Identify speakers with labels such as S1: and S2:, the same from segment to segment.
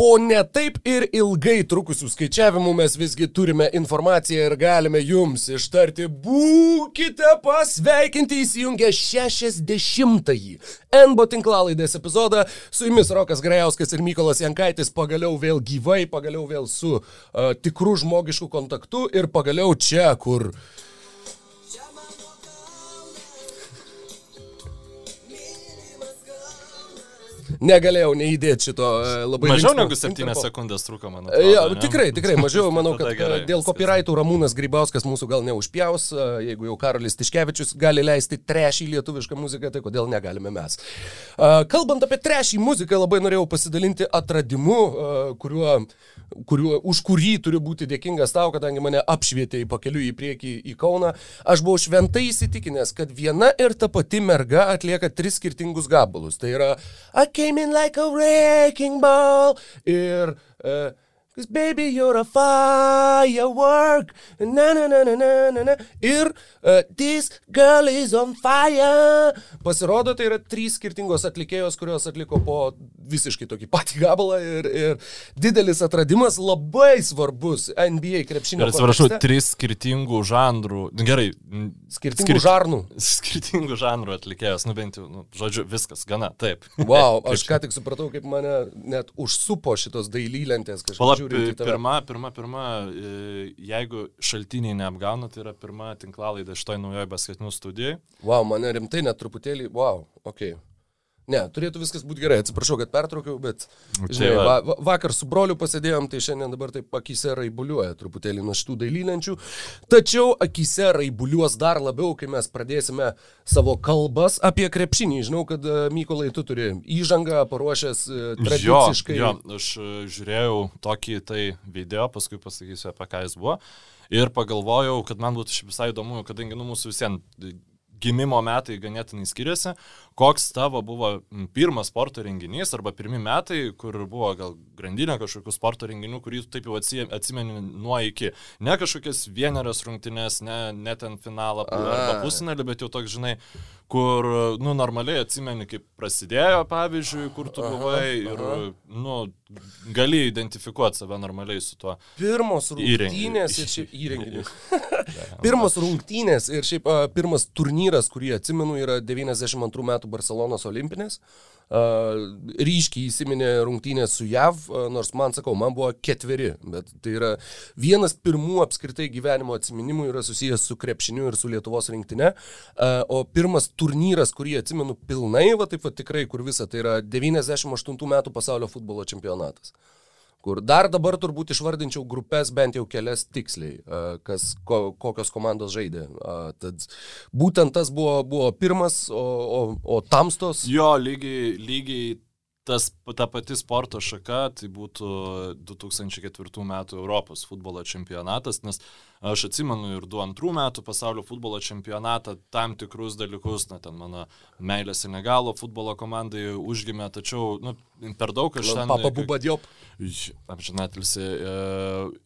S1: Po netaip ir ilgai trukusių skaičiavimų mes visgi turime informaciją ir galime jums ištarti, būkite pasveikinti įsijungę 60-ąjį NBO tinklalaidės epizodą. Su jumis Rokas Grajauskas ir Mykolas Jankaitis pagaliau vėl gyvai, pagaliau vėl su uh, tikru žmogišku kontaktu ir pagaliau čia, kur uh, negalėjau neįdėti šito e, labai.
S2: Mažiau negu 7 sekundės truko, manau.
S1: Ja, tikrai, tikrai, mažiau. Manau, kad gerai, dėl copyrightų Ramūnas Grybauskas mūsų gal neužpjaus. E, jeigu jau Karolis Tiškevičius gali leisti trešį lietuvišką muziką, tai kodėl negalime mes. E, kalbant apie trešį muziką, labai norėjau pasidalinti atradimu, kuriuo kuriuo, už kurį turiu būti dėkingas tau, kadangi mane apšvietė į pakelių į priekį į Kauną, aš buvau šventai įsitikinęs, kad viena ir ta pati merga atlieka tris skirtingus gabalus. Tai yra I came in like a wrecking ball ir uh, Cause baby, you're a firework. Na, na, na, na, na, na, na. Ir uh, This girl is on fire. Pasirodo, tai yra trys skirtingos atlikėjos, kurios atliko po visiškai tokį patį gabalą ir, ir didelis atradimas, labai svarbus NBA krepšinio.
S2: Ir atsiprašau, trys skirtingų žanrų. Nu, gerai.
S1: Skirtingų skir... žarnų.
S2: Skirtingų žanrų atlikėjos, nu bent jau, nu, žodžiu, viskas, gana, taip.
S1: Wow, aš ką tik supratau, kaip mane net užsupo šitos dailylentės
S2: kažkaip. Pirma, pirma, pirma, e, jeigu šaltiniai neapgauna, tai yra pirma tinklalaidė šitoj naujoje basketinių studijai.
S1: Wow, mane rimtai net truputėlį, wow, okei. Okay. Ne, turėtų viskas būti gerai, atsiprašau, kad pertraukiau, bet
S2: Nu,
S1: žinai, va, vakar su broliu pasėdėjom, tai šiandien dabar taip akise raibuliuoja truputėlį nuo šitų dailylenčių. Tačiau akise raibuliuos dar labiau, kai mes pradėsime savo kalbas apie krepšinį. Žinau, kad e, Mykolai, tu turi įžangą paruošęs e, tradiciškai.
S2: Jo, jo, aš e, žiūrėjau tokį tai video, paskui pasakysiu, apie ką jis buvo. Ir pagalvojau, kad man būtų šiaip visai įdomu, kadangi nu, mūsų visiems gimimo metai ganėtinai skiriasi, koks tavo buvo pirmas sporto renginys arba pirmi metai, kur buvo gal grandinė kažkokių sporto renginių, kurį tu taip jau atsimeni nuo iki. Ne kažkokias vienerias rungtynės, ne, ne ten finalą arba pusinelį, bet jau toks, žinai, kur, nu, normaliai atsimeni, kaip prasidėjo, pavyzdžiui, kur tu buvai ir, nu, gali identifikuoti save normaliai su tuo.
S1: Pirmos rungtynės ir šiaip įrenginys. Pirmos rungtynės ir šiaip pirmas turnyras, kurį atsimenu, yra 92 metų Barcelonos olimpinės. Uh, ryškiai įsiminė rungtynės su JAV, uh, nors man sakau, man buvo ketveri, bet tai yra vienas pirmų apskritai gyvenimo atsiminimų yra susijęs su krepšiniu ir su Lietuvos rinktinė, uh, o pirmas turnyras, kurį atsimenu pilnai, va taip va tikrai, kur visa, tai yra 98 metų pasaulio futbolo čempionatas kur dar dabar turbūt išvardinčiau grupės bent jau kelias tiksliai, kas, ko, kokios komandos žaidė. Tad būtent tas buvo, buvo pirmas, o, o, o tamstos.
S2: Jo, lygiai, lygiai tas, ta pati sporto šaka, tai būtų 2004 metų Europos futbolo čempionatas, nes aš atsimenu ir 2002 metų pasaulio futbolo čempionatą, tam tikrus dalykus, na ten mano meilė Senegalo futbolo komandai užgimė, tačiau nu, per daug aš ten...
S1: Papa Bubadiop.
S2: Apžinatilsi.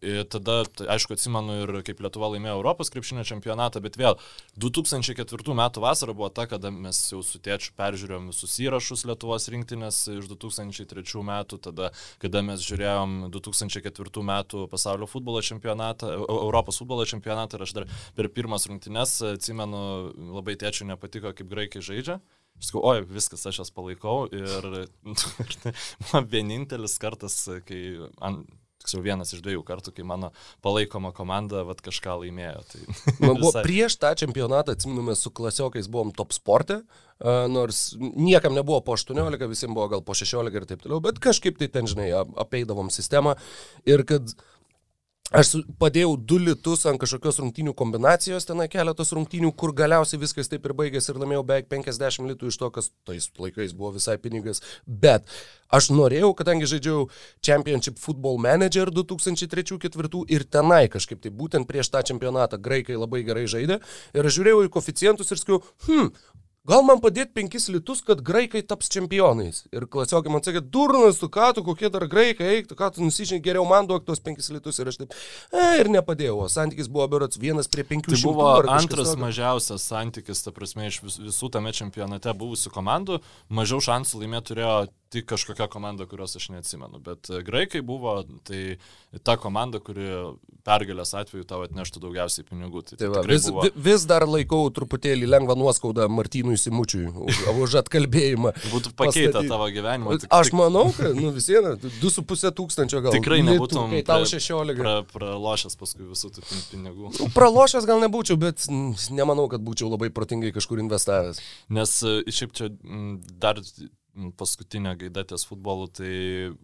S2: Ir tada, tai, aišku, atsimenu ir kaip Lietuva laimėjo Europos krepšinio čempionatą, bet vėl 2004 metų vasara buvo ta, kada mes jau su tėčiu peržiūrėjom visus įrašus Lietuvos rinktinės iš 2003 metų, tada, kada mes žiūrėjom 2004 metų pasaulio futbolo čempionatą, Europos futbolo čempionatą ir aš dar per pirmas rungtynes atsimenu, labai tėčiu nepatiko, kaip graikai žaidžia. Aš sakau, oi, viskas, aš jas palaikau ir, man vienintelis kartas, kai, an, tiksliau vienas iš dviejų kartų, kai mano palaikoma komanda vat, kažką laimėjo. Tai
S1: man buvo visai... prieš tą čempionatą, atsiminu, su klasiokais buvom top sporte, uh, nors niekam nebuvo po 18, visiems buvo gal po 16 ir taip toliau, bet kažkaip tai ten, žinai, apeidavom sistemą ir kad Aš padėjau du litus ant kažkokios rungtynių kombinacijos, ten keletos rungtynių, kur galiausiai viskas taip ir baigėsi ir laimėjau beveik 50 litų iš to, kas tais laikais buvo visai pinigas. Bet aš norėjau, kadangi žaidžiau Championship Football Manager 2003-2004 ir tenai kažkaip tai būtent prieš tą čempionatą graikai labai gerai žaidė ir aš žiūrėjau į koficientus ir sakiau, hm, Gal man padėti penkis litus, kad graikai taps čempionais. Ir klasiokai man sakė, durnas, tu ką, tu kokie dar graikai, eik, tu ką, tu nusižinai, geriau man duok tos penkis litus. Ir aš taip, e, ir nepadėjau. O santykis buvo berots vienas prie penkių.
S2: Tai buvo antras tokio. mažiausias santykis, ta prasme, iš vis, visų tame čempionate buvusių komandų. Mažiau šansų laimėti turėjo tik kažkokia komanda, kurios aš neatsimenu. Bet e, graikai buvo, tai ta komanda, kuri pergalės atveju tau atneštų daugiausiai pinigų. Tai,
S1: tai va, vis, buvo... vis dar laikau truputėlį lengvą nuoskaudą Martynui Simučiui už, už atkalbėjimą.
S2: Būtų pakeitę pastaty... tavo gyvenimą.
S1: Tik, aš manau, kad nu, vis viena, 2,5 tūkstančio gal.
S2: Tikrai nebūtum.
S1: Kai tau 16.
S2: Pra, pralošęs paskui visų tų pinigų.
S1: Nu, pralošęs gal nebūčiau, bet nemanau, kad būčiau labai protingai kažkur investavęs.
S2: Nes e, šiaip čia dar paskutinė gaida ties futbolu, tai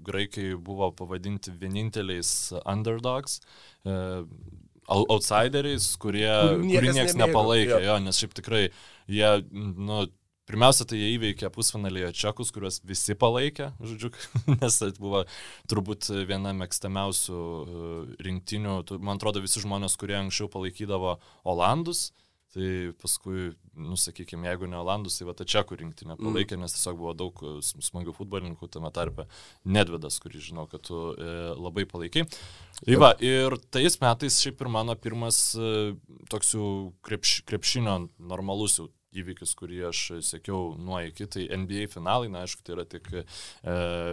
S2: graikai buvo pavadinti vieninteliais underdogs, e, outsideriais, kurie, kurių niekas nepalaikė, jo. jo, nes šiaip tikrai jie, nu, Pirmiausia, tai jie įveikė pusfinalėje čekus, kuriuos visi palaikė, žodžiu, nes tai buvo turbūt viena mėgstamiausių e, rinktinių. Man atrodo, visi žmonės, kurie anksčiau palaikydavo Olandus, Tai paskui, nusakykime, jeigu ne Olandus, tai va ta čekų rinktinė mm. palaikė, nes tiesiog buvo daug e, smagių futbolininkų, tame tarpe Nedvedas, kurį žinau, kad tu e, labai palaikai. Tai va, ir tais metais šiaip ir mano pirmas e, toks jau krepš, krepšinio normalus jau įvykis, kurį aš sekiau nuo iki, tai NBA finalai, na aišku, tai yra tik e,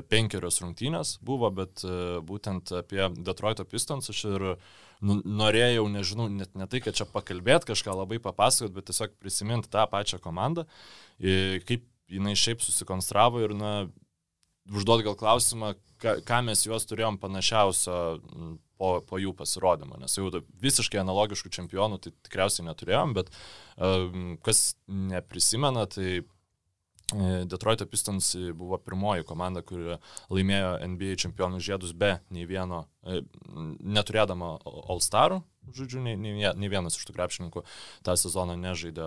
S2: penkerios rungtynės buvo, bet e, būtent apie Detroito Pistons aš ir nu, norėjau, nežinau, net ne tai, kad čia pakalbėti, kažką labai papasakot, bet tiesiog prisiminti tą pačią komandą, kaip jinai šiaip susikonstravo ir, na, užduot gal klausimą, ką, ką mes juos turėjom panašiausio po, po jų pasirodymo, nes jau visiškai analogiškų čempionų tai tikriausiai neturėjom, bet um, kas neprisimena, tai E, Detroito Pistons buvo pirmoji komanda, kuri laimėjo NBA čempionų žiedus be nei vieno, e, neturėdama All-Starų, žodžiu, nei, nei, nei vienas iš tų krepšininkų tą sezoną nežaidė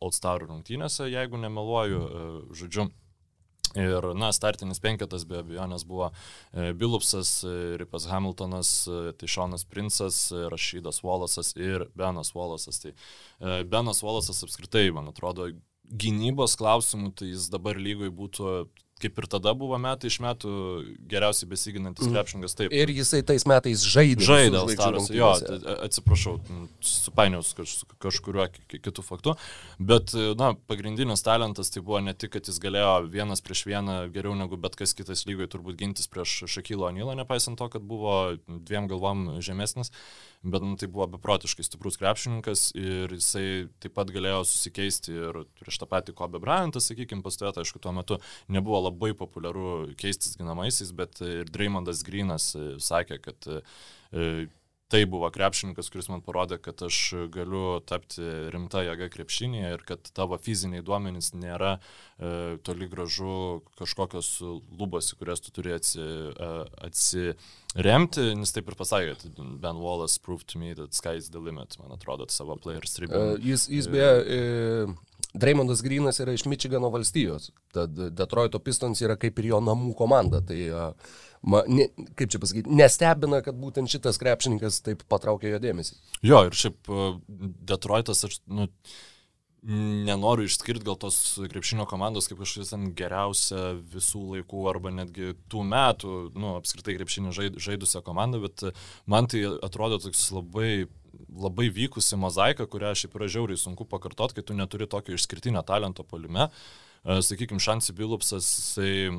S2: All-Starų rungtynėse, jeigu nemeluoju, e, žodžiu. Ir, na, startinis penketas be abejonės buvo Bilupsas, Ripas Hamiltonas, tai Šonas Princas, Rašydas Wallace'as ir Benas Wallace'as. Tai Benas Wallace'as apskritai, man atrodo, gynybos klausimų, tai jis dabar lygoj būtų kaip ir tada buvo metai iš metų geriausiai besiginantis mm. krepšingas. Taip.
S1: Ir jisai tais metais žaidė.
S2: Žaidė Alstaras, jo, atsiprašau, supainiaus kaž, kažkuriuo kitų faktu. Bet, na, pagrindinis talentas tai buvo ne tik, kad jis galėjo vienas prieš vieną geriau negu bet kas kitas lygoje turbūt gintis prieš Šakylo Anilą, nepaisant to, kad buvo dviem galvom žemesnis bet nu, tai buvo beprotiškai stiprus krepšininkas ir jisai taip pat galėjo susikeisti ir prieš tą patį Kobe Bryantą, sakykime, pastovėtą, aišku, tuo metu nebuvo labai populiaru keistis ginamaisiais, bet ir Dreymondas Grinas e, sakė, kad e, tai buvo krepšininkas, kuris man parodė, kad aš galiu tapti rimta jėga krepšinėje ir kad tavo fiziniai duomenys nėra e, toli gražu kažkokios lubos, į kurias tu turi atsi, e, atsiremti, nes taip ir pasakė, Ben Wallace proved to me that sky is the limit, man atrodo, savo players ribą.
S1: Uh, jis, jis beje, e, Dreymondas Grinas yra iš Michigano valstijos, tad Detroito Pistons yra kaip ir jo namų komanda. Tai, uh, ma, ne, kaip čia pasakyti, nestebina, kad būtent šitas krepšininkas taip patraukė jo dėmesį.
S2: Jo, ir šiaip e, Detroitas, aš nu, nenoriu išskirti gal tos krepšinio komandos kaip kažkokia ten geriausia visų laikų arba netgi tų metų, nu, apskritai krepšinį žaidusią komandą, bet man tai atrodo toks labai labai vykusi mozaika, kurią šiaip yra žiauriai sunku pakartoti, kai tu neturi tokio išskirtinio talento polime. E, Sakykime, Šansi Bilupsas, jisai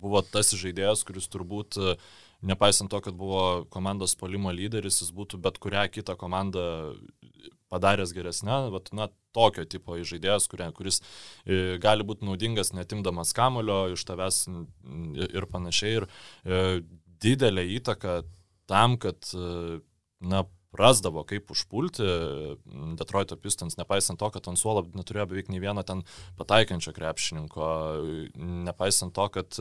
S2: buvo tas žaidėjas, kuris turbūt, e, nepaisant to, kad buvo komandos polimo lyderis, jis būtų bet kurią kitą komandą padaręs geresnę, bet, na, tokio tipo žaidėjas, kuris e, gali būti naudingas netimdamas kamulio iš tavęs ir panašiai. Ir e, didelė įtaka tam, kad, na, rasdavo kaip užpulti Detroito Pistons, nepaisant to, kad ant suolo neturėjo beveik nei vieno ten pataikiančio krepšininko, nepaisant to, kad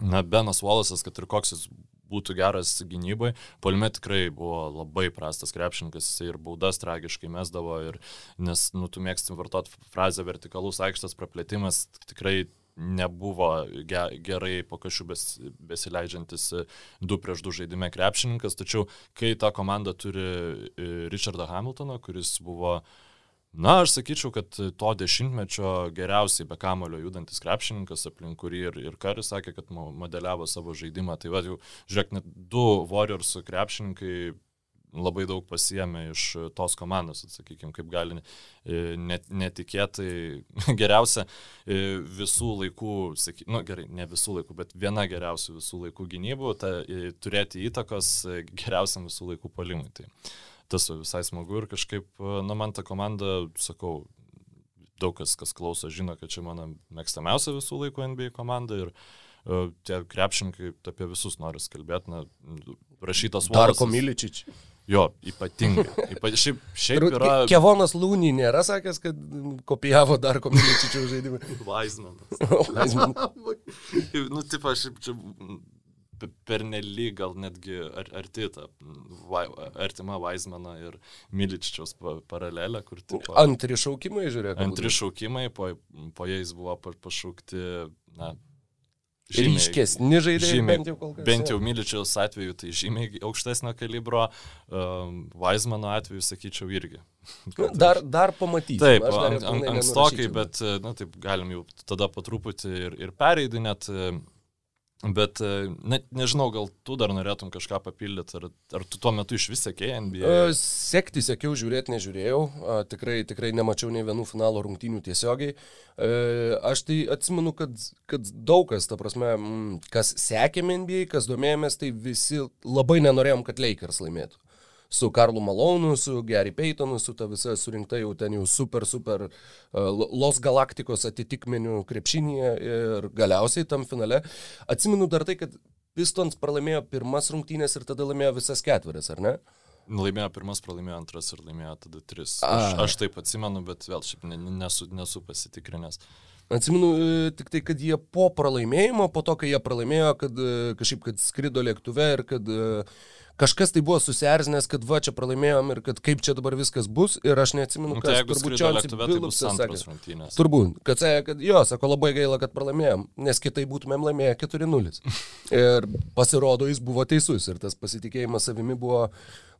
S2: na, Benas Wallace'as, kad ir koks jis būtų geras gynybai, polime tikrai buvo labai prastas krepšininkas, jis ir baudas tragiškai mesdavo, ir, nes, nu, tu mėgstam vartoti frazę vertikalus aikštas praplėtimas, tikrai nebuvo ge, gerai po kažkokiu bes, besileidžiantis du prieš du žaidime krepšininkas, tačiau kai ta komanda turi e, Richardą Hamiltoną, kuris buvo Na, aš sakyčiau, kad to dešimtmečio geriausiai be kamulio judantis krepšininkas, aplink kurį ir, ir Karis sakė, kad modeliavo savo žaidimą. Tai va, jau, žiūrėk, net du Warriors krepšininkai labai daug pasiemė iš tos komandos, sakykime, kaip gali net, netikėtai geriausia visų laikų, saky, nu gerai, ne visų laikų, bet viena geriausių visų laikų gynybų, ta, turėti įtakos geriausiam visų laikų palimui. Tai tas visai smagu ir kažkaip, nu man ta komanda, sakau, daug kas, kas klauso, žino, kad čia mano mėgstamiausia visų laikų NBA komanda ir tie krepšininkai apie visus nori kalbėti, rašytas
S1: Valasas. Darko Miličič.
S2: Jo, ypatingai. Ypa, šiaip, šiaip yra...
S1: Kevonas Lūny nėra sakęs, kad kopijavo dar komiličičių žaidimą.
S2: Vaismanas. Vaismanas. nu, taip, aš šiaip čia pernelyg gal netgi arti ta, va, artima Vaismano ir Miličičiaus paralelė, kur
S1: tipo... Antri šaukimai, žiūrėk.
S2: Antri šaukimai, po, po jais buvo pašaukti, na,
S1: ryškesni žaidėjai,
S2: žymiai, bent jau kas. Bent jau Miličiaus atveju tai žymiai aukštesnio kalibro, um, Vaismano atveju sakyčiau irgi.
S1: Nu, dar, dar pamatysime.
S2: Taip, an, an, ankstokai, bet, na taip, galim jau tada po truputį ir, ir pereidinėt. net Bet e, net nežinau, gal tu dar norėtum kažką papildyti, ar, ar tu tuo metu iš vis sekėjai NBA?
S1: Sekti sekiau, žiūrėti nežiūrėjau, tikrai, tikrai nemačiau nei vienų finalo rungtynių tiesiogiai. Aš tai atsimenu, kad, kad daug kas, ta prasme, kas sekėme NBA, kas domėjomės, tai visi labai nenorėjom, kad Lakers laimėtų su Karlu Malonu, su Gary Paytonu, su ta visa surinkta jau ten jau super, super uh, Los Galaktikos atitikmenių krepšinėje ir galiausiai tam finale. Atsimenu dar tai, kad Pistons pralaimėjo pirmas rungtynės ir tada laimėjo visas ketverias, ar ne?
S2: Laimėjo pirmas, pralaimėjo antras ir laimėjo tada tris. Aš, aš taip atsimenu, bet vėl šiaip nesu, nesu pasitikrinęs.
S1: Atsimenu e, tik tai, kad jie po pralaimėjimo, po to, kai jie pralaimėjo, kad e, kažkaip, kad skrido lėktuve ir kad uh, kažkas tai buvo susierzinęs, kad va čia pralaimėjom ir kad kaip čia dabar viskas bus ir aš neatsimenu,
S2: nu, tai kas turbūt Čiausi Bilupsas sakė.
S1: Turbūt, kad sakė, kad jo, sako labai gaila, kad pralaimėjom, nes kitai būtumėm laimėję 4-0. ir pasirodo, jis buvo teisus ir tas pasitikėjimas savimi buvo,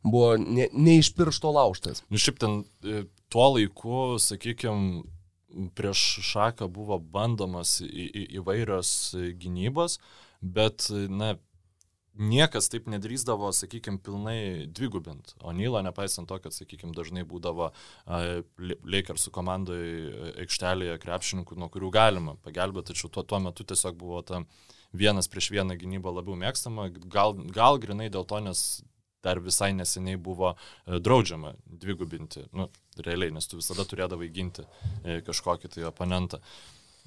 S1: buvo ne, ne iš piršto lauštas.
S2: Nu šiaip ten e, tuo laiku, sakykime, prieš šaką buvo bandomas į, į, įvairios gynybos, bet, na, niekas taip nedrįzdavo, sakykime, pilnai dvigubint. O Nyla, nepaisant to, kad, sakykime, dažnai būdavo Lakersų komandoje aikštelėje krepšininkų, nuo kurių galima pagelbėti, tačiau tuo, tuo metu tiesiog buvo ta vienas prieš vieną gynyba labiau mėgstama, gal, gal grinai dėl to, nes dar visai neseniai buvo e, draudžiama dvigubinti, nu, realiai, nes tu visada turėdavai ginti e, kažkokį tai oponentą.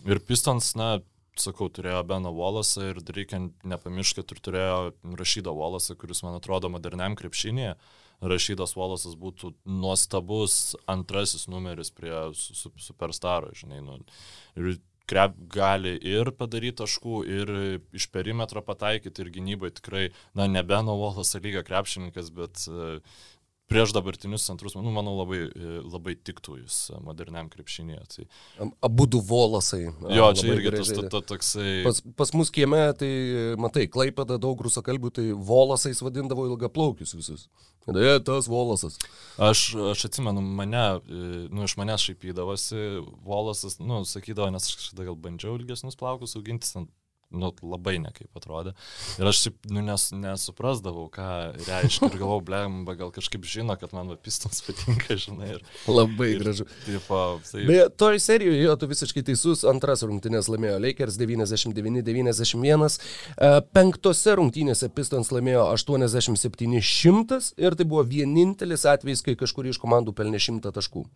S2: Ir Pistons, na, sakau, turėjo Beną Wallace'ą ir reikia nepamiršti, kad ir turėjo Rašydą Wallace'ą, kuris, man atrodo, moderniam krepšinėje. Rašydas Wallace'as būtų nuostabus antrasis numeris prie su, su, superstaro, žinai. Nu, ir krep gali ir padaryti taškų, ir iš perimetro pataikyti, ir gynybai tikrai, na, ne Beno Wallace'o lygio krepšininkas, bet uh, prieš dabartinius centrus, nu, manau, labai, labai tiktų jis moderniam krepšinėje. Tai...
S1: Abu du volasai.
S2: Jo, čia irgi tas to, to, toksai.
S1: Pas, pas mus kieme, tai matai, klaipada daug rusakalbių, tai volasais vadindavo ilgaplaukius visus. Dėja, tas volasas.
S2: Aš, aš atsimenu, mane, nu, iš manęs šaipydavosi volasas, nu, sakydavo, nes aš kažkada gal bandžiau ilgesnius plaukus augintis, nu, labai nekaip atrodė. Ir aš šiaip nu, nes, nesuprasdavau, ką reiškia. Ir galvojau, blemba, gal kažkaip žino, kad man pistons patinka, žinai. Ir,
S1: labai ir, gražu.
S2: Tipo, tai...
S1: Beje, toj serijoje, jo, tu visiškai teisus, antras rungtynės laimėjo Lakers 99-91. E, penktose rungtynėse pistons laimėjo 87-100 ir tai buvo vienintelis atvejis, kai kažkuri iš komandų pelnė 100 taškų.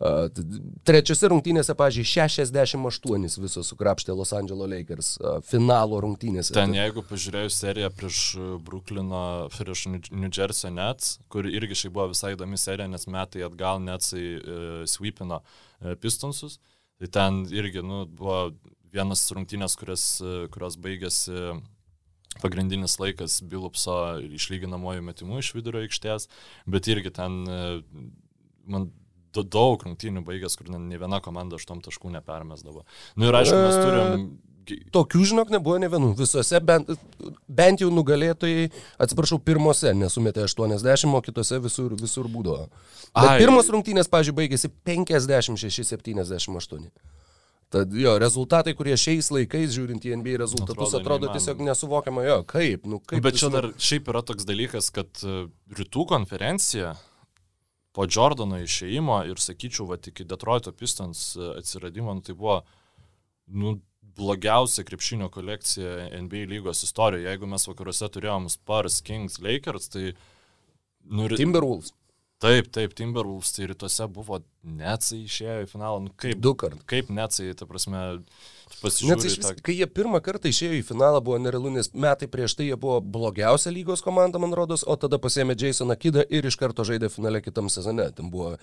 S1: Trečiose rungtynėse, pažiūrėjau, 68 visos sukrapštė Los Angeles Lakers finalo rungtynėse.
S2: Ten jeigu pažiūrėjau seriją prieš Brooklyno, prieš New Jersey Nets, kur irgi šiaip buvo visai įdomi serija, nes metai atgal Netsai uh, sweepino uh, Pistonsus, tai ten irgi nu, buvo vienas rungtynės, kurios, uh, kurios baigėsi pagrindinis laikas Bilupso išlyginamojų metimų iš vidurio aikštės, bet irgi ten man daug rungtynių baigęs, kur ne viena komanda aštuom taškų nepermesdavo. Na nu, ir aišku, mes turim
S1: Tokių, žinok, nebuvo ne vienų. Visose bent, bent jau nugalėtojai, atsiprašau, pirmose nesumetė 80, o kitose visur, visur būdavo. Pirmos rungtynės, pažiūrėjau, baigėsi 56-78. Tad jo, rezultatai, kurie šiais laikais, žiūrint į NBA rezultatus, atrodo, atrodo tiesiog nesuvokiama, jo, kaip, nu kaip.
S2: Bet čia dar šiaip yra toks dalykas, kad e, rytų konferencija po Jordano išėjimo ir, sakyčiau, va, iki Detroito Pistons e, atsiradimo, nu, tai buvo, nu, blogiausia krepšinio kolekcija NBA lygos istorijoje. Jeigu mes vakaruose turėjom Spurs, Kings, Lakers, tai...
S1: Nu, Timberwolves.
S2: Taip, taip, Timberwolves tai rytuose buvo Netsai išėjo į finalą. Nu, kaip,
S1: du kartus.
S2: Kaip Netsai, ta prasme, pasižiūrėjau.
S1: Netsai, tą... kai jie pirmą kartą išėjo į finalą, buvo nerealu, nes metai prieš tai jie buvo blogiausia lygos komanda, man rodos, o tada pasėmė Jasoną Kidą ir iš karto žaidė finale kitam sezone. Ten buvo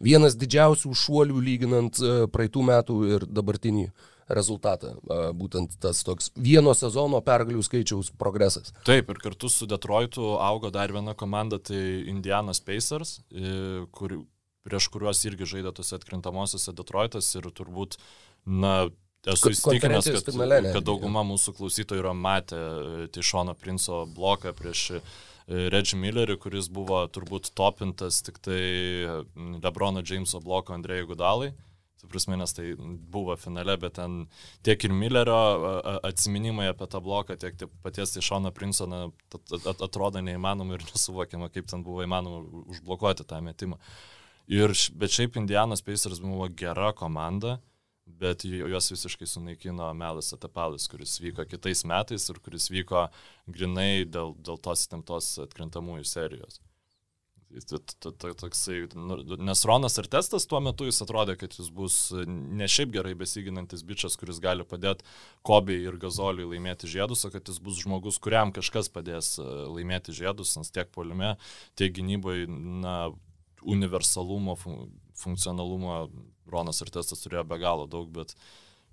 S1: vienas didžiausių šuolių lyginant e, praeitų metų ir dabartinį rezultatą. Būtent tas toks vieno sezono pergalių skaičiaus progresas.
S2: Taip, ir kartu su Detroitu augo dar viena komanda, tai Indianas Pacers, kur, prieš kuriuos irgi žaidė tose atkrintamosiose Detroitas ir turbūt, na, esu įsitikinęs, kad, finale, ne, kad dauguma mūsų klausytojų yra matę e, Tišono Princo bloką prieš e, Reggie Millerį, kuris buvo turbūt topintas tik tai Lebrono Jameso bloko Andrėjai Gudalai. Tu prasme, nes tai buvo finale, bet ten tiek ir Millerio atsiminimai apie tą bloką, tiek paties Išono Princo na, atrodo neįmanoma ir nesuvokiama, kaip ten buvo įmanoma užblokuoti tą metimą. Ir, bet šiaip Indianas Pacers buvo gera komanda, bet juos visiškai sunaikino Melas Atapalis, kuris vyko kitais metais ir kuris vyko grinai dėl, dėl tos įtemptos atkrintamųjų serijos. Toksai, nu, nes Ronas ir testas tuo metu jis atrodė, kad jis bus ne šiaip gerai besiginantis bičias, kuris gali padėti Kobiai ir Gazoliui laimėti žiedus, o kad jis bus žmogus, kuriam kažkas padės e, laimėti žiedus, nes tiek polime, tiek gynyboje, universalumo, fun funkcionalumo Ronas ir testas turėjo be galo daug, bet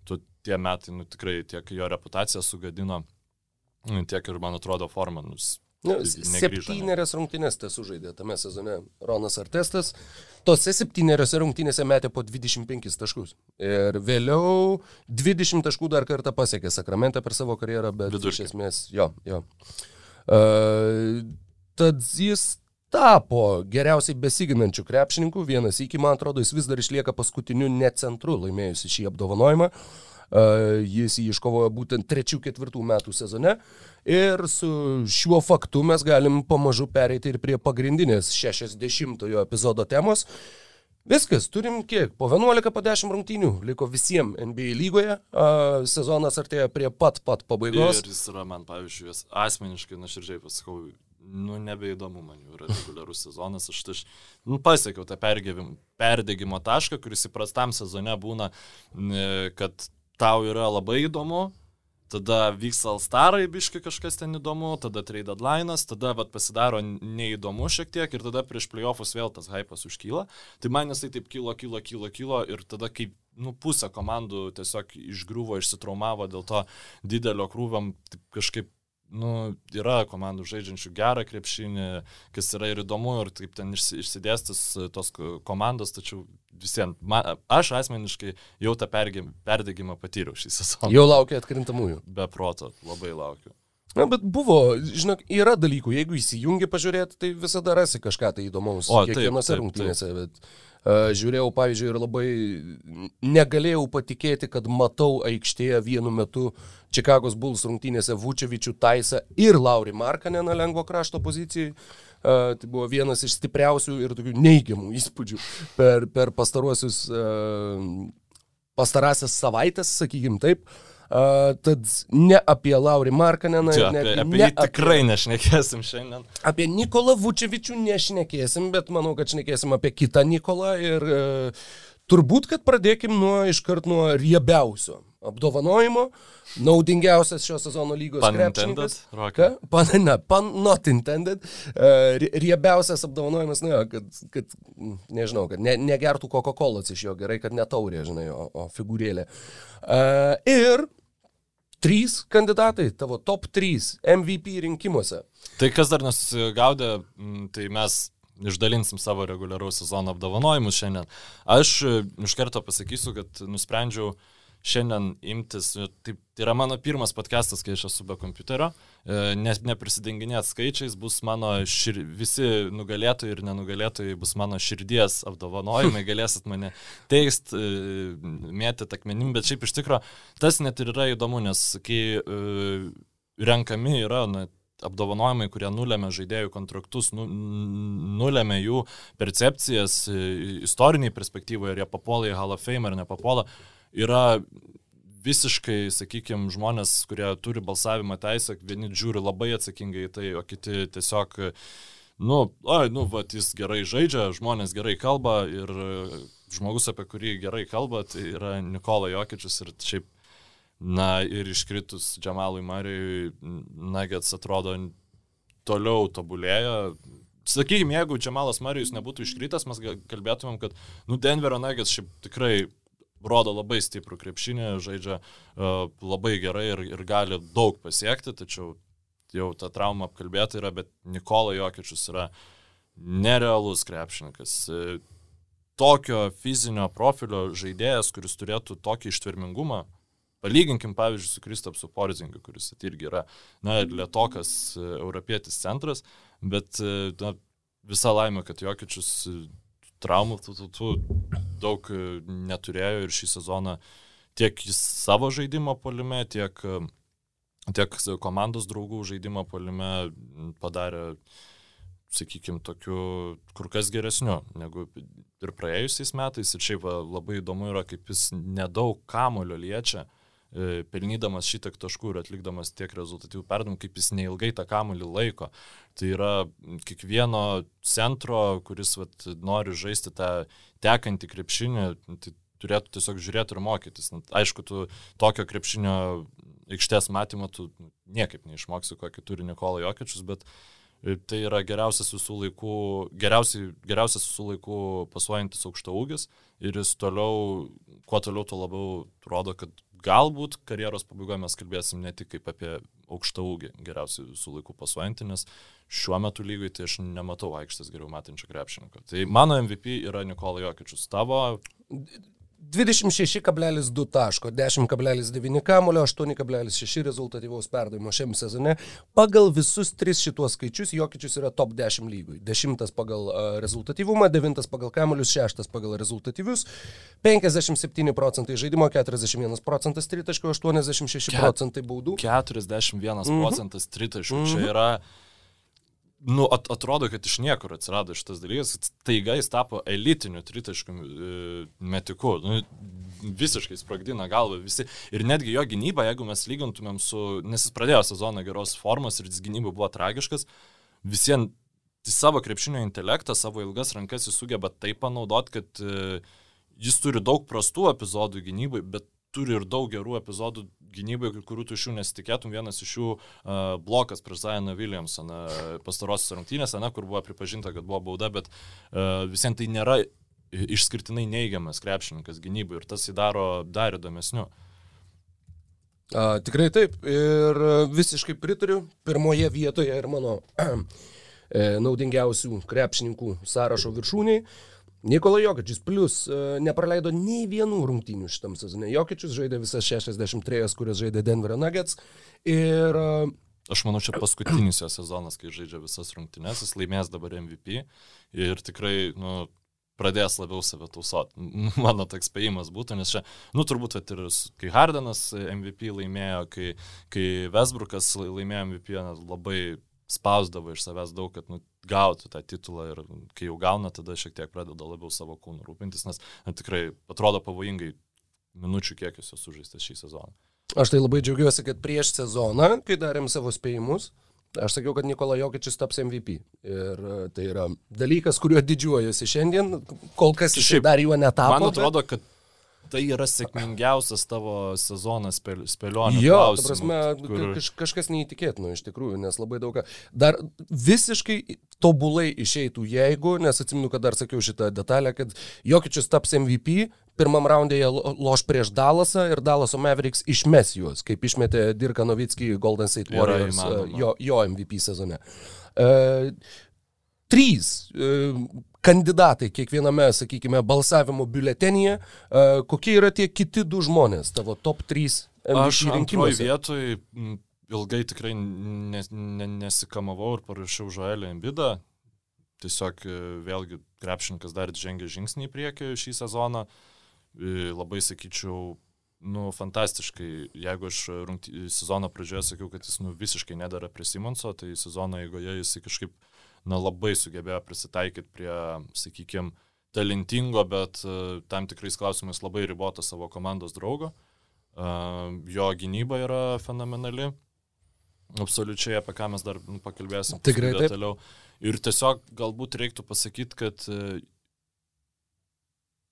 S2: tu, tie metai, nu, tikrai tiek jo reputaciją sugadino, tiek ir, man atrodo, formą. Nu,
S1: Nu, septynerias rungtynės tas sužaidė tame sezone Ronas Artestas. Tose septyneriose rungtynėse metė po 25 taškus. Ir vėliau 20 taškų dar kartą pasiekė Sakramentą per savo karjerą, bet Vidurkį. iš esmės jo, jo. Uh, tad jis tapo geriausiai besiginančių krepšininkų. Vienas iki, man atrodo, jis vis dar išlieka paskutiniu necentru laimėjusi šį apdovanojimą. Uh, jis jį iškovojo būtent 3-4 metų sezone. Ir su šiuo faktu mes galim pamažu pereiti ir prie pagrindinės 60-ojo epizodo temos. Viskas, turim kiek? Po 11, po 10 rungtynių liko visiems NBA lygoje. A, sezonas artėja prie pat pat pabaigos.
S2: Ir jis yra man, pavyzdžiui, asmeniškai, nuoširdžiai pasakau, nu nebeįdomu man jau yra reguliarus sezonas. Aš, aš nu, pasiekiau tą perdėgymo tašką, kuris įprastam sezone būna, kad tau yra labai įdomu, tada vyks Alstarai, biški kažkas ten įdomu, tada trade deadline'as, tada vat, pasidaro neįdomu šiek tiek ir tada prieš playoffus vėl tas hypas užkyla. Tai man jisai taip kilo, kilo, kilo, kilo ir tada kaip nu, pusę komandų tiesiog išgriuvo, išsitraumavo dėl to didelio krūviam, kažkaip nu, yra komandų žaidžiančių gerą krepšinį, kas yra ir įdomu, ir taip ten išsidėstis tos komandos, tačiau visiems, man, aš asmeniškai jau tą perdėgymą patyriau šį sezoną.
S1: Jau laukia atkrintamųjų.
S2: Be proto, labai laukiu.
S1: Na, bet buvo, žinok, yra dalykų, jeigu įsijungi pažiūrėti, tai visada rasi kažką tai įdomaus. O, kiekvienose rungtynėse, bet žiūrėjau, pavyzdžiui, ir labai negalėjau patikėti, kad matau aikštėje vienu metu Čikagos Bulls rungtynėse Vučevičių Taisą ir Laurį Markaneną lengvo krašto pozicijai. Uh, tai buvo vienas iš stipriausių ir tokių neigiamų įspūdžių per, per pastaruosius, uh, pastarąsias savaitės, sakykim taip. Uh, Uh, tad ne apie Laurį Markaneną.
S2: Čia, apie, apie ne, jį tikrai apie, nešnekėsim šiandien.
S1: Apie Nikolą Vučevičių nešnekėsim, bet manau, kad šnekėsim apie kitą Nikolą ir uh, turbūt, kad pradėkim nuo iškart nuo riebiausio apdovanojimo. Naudingiausias šio sezono lygos krepšininkas. Pan, ne, pan not intended. Uh, riebiausias apdovanojimas, ne, kad, kad, nežinau, kad ne, negertų Coca-Cola iš jo, gerai, kad netaurė, žinai, o, o figūrėlė. Uh, ir trys kandidatai, tavo top 3 MVP rinkimuose.
S2: Tai kas dar nesusigaudė, tai mes išdalinsim savo reguliaraus sezono apdovanojimus šiandien. Aš iš karto pasakysiu, kad nusprendžiau šiandien imtis, tai, tai yra mano pirmas podcastas, kai aš esu be kompiuterio, e, ne, neprisidenginėt skaičiais, bus mano šir, visi nugalėtojai ir nenugalėtojai bus mano širdies apdovanojimai, galėsit mane teist, e, mėtyti akmenim, bet šiaip iš tikrųjų tas net ir yra įdomu, nes kai renkami yra, na, apdovanojimai, kurie nulėmė žaidėjų kontraktus, nu, nulėmė jų percepcijas istoriniai perspektyvoje, ar jie papuola į Hall of Fame ar nepapuola, yra visiškai, sakykime, žmonės, kurie turi balsavimo teisę, vieni žiūri labai atsakingai į tai, o kiti tiesiog, nu, oi, nu, va, jis gerai žaidžia, žmonės gerai kalba ir žmogus, apie kurį gerai kalba, tai yra Nikola Jokičius ir šiaip Na ir iškritus Džamalui Marijui, Nuggets atrodo toliau tobulėja. Sakykime, jeigu Džamalas Marijus nebūtų iškritęs, mes kalbėtumėm, kad, nu, Denverio Nuggets šiaip tikrai rodo labai stiprų krepšinį, žaidžia uh, labai gerai ir, ir gali daug pasiekti, tačiau jau ta trauma apkalbėta yra, bet Nikola Jokičius yra nerealus krepšininkas. Tokio fizinio profilio žaidėjas, kuris turėtų tokį ištvermingumą, Palyginkim, pavyzdžiui, su Kristapsu Porzingu, kuris irgi yra, na, lietokas e, europietis centras, bet e, na, visa laimė, kad Jokičius e, traumų tų, tų, tų daug neturėjo ir šį sezoną tiek jis savo žaidimo polime, tiek, tiek komandos draugų žaidimo polime padarė, sakykime, tokiu kur kas geresniu negu ir praėjusiais metais. Ir šiaip labai įdomu yra, kaip jis nedaug kamulio liečia. E, pelnydamas šitiek taškų ir atlikdamas tiek rezultatyvų perdavimų, kaip jis neilgai tą kamuolį laiko. Tai yra kiekvieno centro, kuris vat, nori žaisti tą tekantį krepšinį, tai turėtų tiesiog žiūrėti ir mokytis. Aišku, tu tokio krepšinio aikštės matymą tu niekaip neišmoksi, kokį turi Nikola Jokičius, bet e, tai yra geriausias visų laikų, geriausiai, geriausias visų laikų pasuojantis aukšta ūgis ir jis toliau, kuo toliau, tuo labiau rodo, kad galbūt karjeros pabaigoje mes kalbėsim ne tik kaip apie aukštą ūgį geriausių visų laikų pasuojantį, nes šiuo metu lygui tai aš nematau aikštės geriau matančio krepšininko. Tai mano MVP yra Nikola Jokičius. Tavo
S1: 26,2 taško, 10,9 kamulio, 8,6 rezultatyvaus perdavimo šiam sezone. Pagal visus tris šituos skaičius Jokičius yra top 10 lygui. 10 pagal rezultatyvumą, 9 pagal kamuolius, 6 pagal rezultatyvius, 57 procentai žaidimo, 41 procentas tritaškų, 86 procentai baudų.
S2: 41 procentas tritaškų. Mm -hmm. Čia mhm. yra nu, at, atrodo, kad iš niekur atsirado šitas dalykas, taiga jis tapo elitiniu tritaškiu e, metiku. Nu, visiškai sprogdina galvą visi. Ir netgi jo gynyba, jeigu mes lygintumėm su, nes jis pradėjo sezoną geros formos ir jis gynyba buvo tragiškas, visiems savo krepšinio intelektą, savo ilgas rankas jis sugeba taip panaudoti, kad e, jis turi daug prastų epizodų gynybai, bet turi ir daug gerų epizodų gynybai, kurių tu iš jų nesitikėtum. Vienas iš jų blokas prieš Zainą Williamsoną pastarosios rungtynėse, na, kur buvo pripažinta, kad buvo bauda, bet visiems tai nėra išskirtinai neigiamas krepšininkas gynybai ir tas įdaro dar įdomesniu.
S1: A, tikrai taip ir visiškai pritariu. Pirmoje vietoje ir mano e, naudingiausių krepšininkų sąrašo viršūniai. Nikola Jokičius plus e, nepraleido nei vienų rungtynių šitam sezone. Jokičius žaidė visas 63, kurias žaidė Denverio Nuggets. Ir e,
S2: Aš manau, čia paskutinis jo sezonas, kai žaidžia visas rungtynės, jis laimės dabar MVP ir tikrai, nu, pradės labiau save tausot. Mano toks spėjimas būtų, nes čia, nu, turbūt, kad ir kai Hardenas MVP laimėjo, kai, kai Vesbrukas laimėjo MVP, labai spausdavo iš savęs daug, kad nu, gautų tą titulą ir kai jau gauna, tada šiek tiek pradeda labiau savo kūnų rūpintis, nes na, tikrai atrodo pavojingai minučių kiekis jos sužaistas šį sezoną.
S1: Aš tai labai džiaugiuosi, kad prieš sezoną, kai darėm savo spėjimus, aš sakiau, kad Nikola Jokičius taps MVP. Ir e, tai yra dalykas, kuriuo didžiuojuosi šiandien, kol kas jis dar juo netapo.
S2: Man atrodo, kad tai yra sėkmingiausias tavo sezonas spėlionė.
S1: Jo, ta prasme, kur... kaž, kažkas neįtikėtino iš tikrųjų, nes labai daug ką. Dar visiškai tobulai išeitų, jeigu, nes atsiminu, kad dar sakiau šitą detalę, kad Jokičius taps MVP, pirmam raundė jie loš prieš Dalasą ir Dalaso Mavericks išmes juos, kaip išmetė Dirka Novickį Golden State Warriors jo, jo MVP sezone. Uh, trys uh, kandidatai kiekviename, sakykime, balsavimo biuletenyje, uh, kokie yra tie kiti du žmonės, tavo top 3
S2: Aš antroji vietoj ilgai tikrai nes, ne, nesikamavau ir parašiau Žoelį Embidą. Tiesiog e, vėlgi krepšininkas dar žengė žingsnį į priekį šį sezoną. E, labai sakyčiau, nu, fantastiškai, jeigu aš rungty, sezono pradžioje sakiau, kad jis nu, visiškai nedara prie Simonso, tai sezono eigoje jis kažkaip na, labai sugebėjo prisitaikyti prie, sakykime, talentingo, bet uh, tam tikrais klausimais labai riboto savo komandos draugo. Uh, jo gynyba yra fenomenali. Absoliučiai, apie ką mes dar nu, pakalbėsim.
S1: Tikrai
S2: toliau. Ir tiesiog galbūt reiktų pasakyti, kad uh,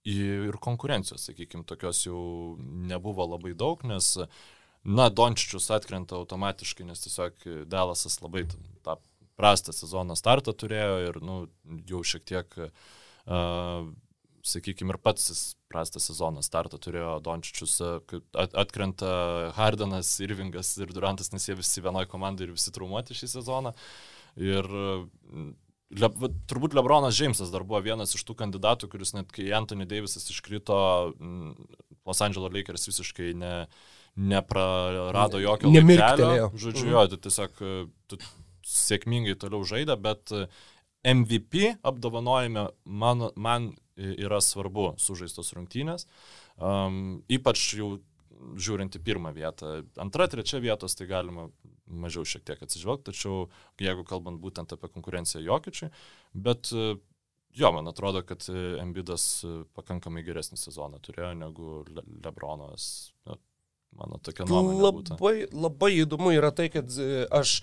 S2: ir konkurencijos, sakykime, tokios jau nebuvo labai daug, nes, na, Dončičius atkrenta automatiškai, nes tiesiog Delasas labai tą prastą sezono startą turėjo ir, nu, jau šiek tiek, uh, sakykime, ir pats prastą sezono startą turėjo Dončičius, at, atkrenta Hardanas, Irvingas ir Durantas, nes jie visi vienoje komandoje ir visi traumuoti šį sezoną. Ir Le, turbūt Lebronas Džeimsas dar buvo vienas iš tų kandidatų, kuris net kai Anthony Davisas iškrito, Los Angeles Lakers visiškai ne, neprarado jokio
S1: laiptelio.
S2: Žodžiu, mhm. jo, tu tiesiog tu sėkmingai toliau žaidė, bet e, MVP apdovanojime man, man yra svarbu sužaistos rungtynės, um, ypač jau žiūrint į pirmą vietą. Antra, trečia vietos tai galima mažiau šiek tiek atsižvelgti, tačiau jeigu kalbant būtent apie konkurenciją Jokičiui, bet e, jo, man atrodo, kad Embidas pakankamai geresnį sezoną turėjo negu Le Lebronas. Mano tokia nuomonė.
S1: Labai, būtų. labai įdomu yra tai, kad e, aš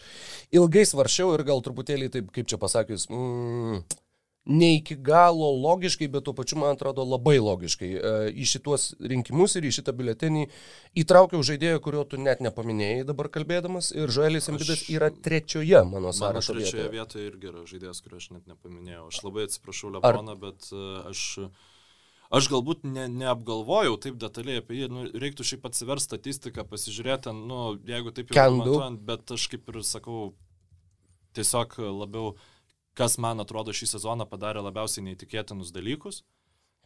S1: ilgai svaršiau ir gal truputėlį taip, kaip čia pasakius, mm, ne iki galo logiškai, bet tuo pačiu, man atrodo, labai logiškai e, į šituos rinkimus ir į šitą biuletenį įtraukiau žaidėją, kurio tu net nepaminėjai dabar kalbėdamas ir Žoelis Embidas yra trečioje mano sąrašo
S2: vietoje. Trečioje vietoje irgi yra žaidėjas, kurio aš net nepaminėjau. Aš labai atsiprašau Lebroną, Ar... bet e, aš... Uh, Aš galbūt ne, neapgalvojau taip detaliai apie jį, nu, reiktų šiaip atsiversti statistiką, pasižiūrėti, nu, jeigu taip jau matuojant, bet aš kaip ir sakau, tiesiog labiau, kas man atrodo šį sezoną padarė labiausiai neįtikėtinus dalykus.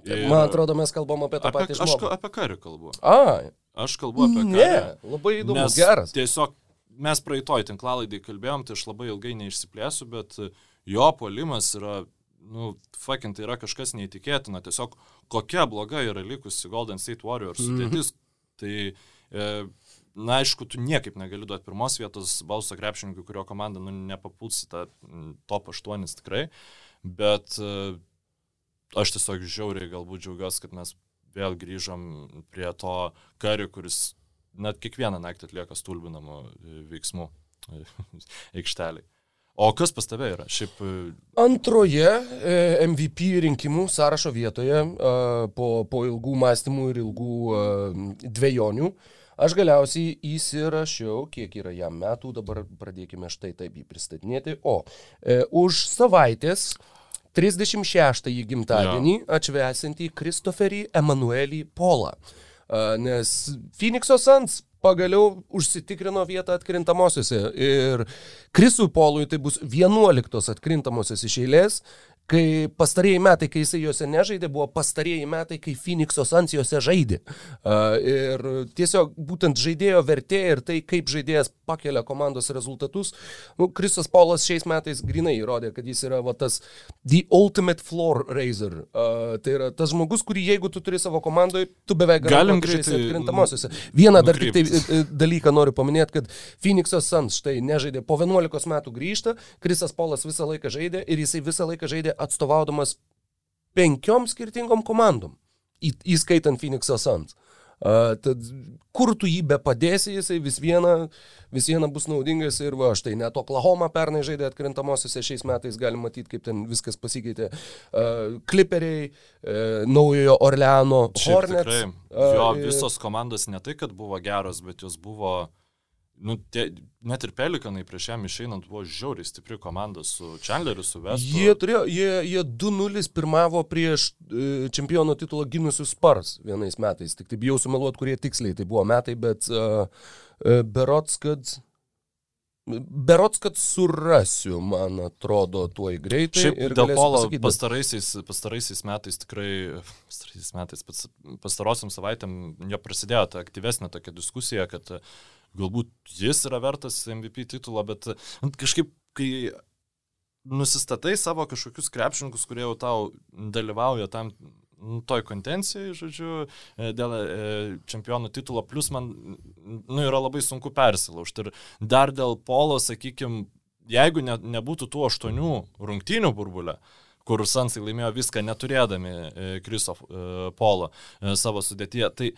S1: Ir... Man atrodo, mes kalbam apie tą apie, patį žmogų.
S2: Aš apie karį kalbu.
S1: A.
S2: Aš kalbu apie
S1: ne, karį. Ne, labai įdomus, geras.
S2: Tiesiog mes praeitoj tinklalaidai kalbėjom, tai aš labai ilgai neišsiplėsiu, bet jo polimas yra nu, fucking tai yra kažkas neįtikėtina, tiesiog kokia bloga yra likusi Golden State Warriors mhm. sudėtis. Mm -hmm. Tai, e, na, aišku, tu niekaip negali duoti pirmos vietos balso krepšininkui, kurio komanda, nu, nepapulsi tą top 8 tikrai, bet e, aš tiesiog žiauriai galbūt džiaugiuosi, kad mes vėl grįžom prie to karių, kuris net kiekvieną naktį atlieka stulbinamų e, veiksmų e, aikšteliai. O kas pas tave yra? Šiaip... E,
S1: Antroje e, MVP rinkimų sąrašo vietoje e, po, po ilgų mąstymų ir ilgų dviejonių aš galiausiai įsirašiau, kiek yra jam metų, dabar pradėkime štai taip jį pristatinėti. O už savaitės 36-ąjį gimtadienį ja. atšvesinti Kristoferį Emanuelį Polą. Nes Phoenix'o Suns pagaliau užsitikrino vietą atkrintamosiose. Ir Krisui Polui tai bus 11 atkrintamosios iš eilės kai pastarėjai metai, kai jisai juose nežaidė, buvo pastarėjai metai, kai Phoenix'o Suns juose žaidė. Ir tiesiog būtent žaidėjo vertė ir tai, kaip žaidėjas pakelia komandos rezultatus. Nu, Kristas Paulas šiais metais grinai įrodė, kad jis yra va, tas the ultimate floor raiser. Tai yra tas žmogus, kurį jeigu tu turi savo komandoje, tu beveik
S2: galim greitai
S1: atkrintamosiose. Vieną dar tik tai e, e, dalyką noriu paminėti, kad Phoenix'o Suns štai nežaidė, po 11 metų grįžta, Kristas Paulas visą laiką žaidė ir jisai visą laiką žaidė atstovaudamas penkiom skirtingom komandom, į, įskaitant Phoenix'o Suns. Uh, tad kur tu jį be padėsi, jisai vis viena, vis viena bus naudingas ir va, štai net Oklahoma pernai žaidė atkrintamosiose šiais metais, galim matyti, kaip ten viskas pasikeitė. Uh, Clipperiai, uh, naujojo Orleano, Hornets. Tikrai,
S2: jo, visos komandos ne tai, kad buvo geros, bet jos buvo uh, Nu, tie, net ir Pelikanai prieš jam išeinant buvo žiauriai stipri komanda su Chandleriu, su Vestu.
S1: Jie, turėjo, jie, jie 2-0 pirmavo prieš e, čempiono titulą ginusius Spars vienais metais. Tik tai bijau sumeluoti, kurie tiksliai tai buvo metai, bet uh, uh, berots, kad Berots, kad surasiu, man atrodo, tuoj greitai.
S2: Šiaip dėl polo pastaraisiais, pastaraisiais metais tikrai, pastaraisiais metais, pastarosiam savaitėm jo prasidėjo ta aktyvesnė tokia diskusija, kad galbūt jis yra vertas MVP titulo, bet nu, kažkaip, kai nusistatai savo kažkokius krepšininkus, kurie jau tau dalyvauja tam Nu, toj kontencijai, žodžiu, e, dėl e, čempionų titulo, plus man nu, yra labai sunku persilaužti. Ir dar dėl polo, sakykime, jeigu ne, nebūtų tų aštuonių rungtynių burbulę, kur Sansai laimėjo viską neturėdami Kriso e, polo savo sudėtyje, tai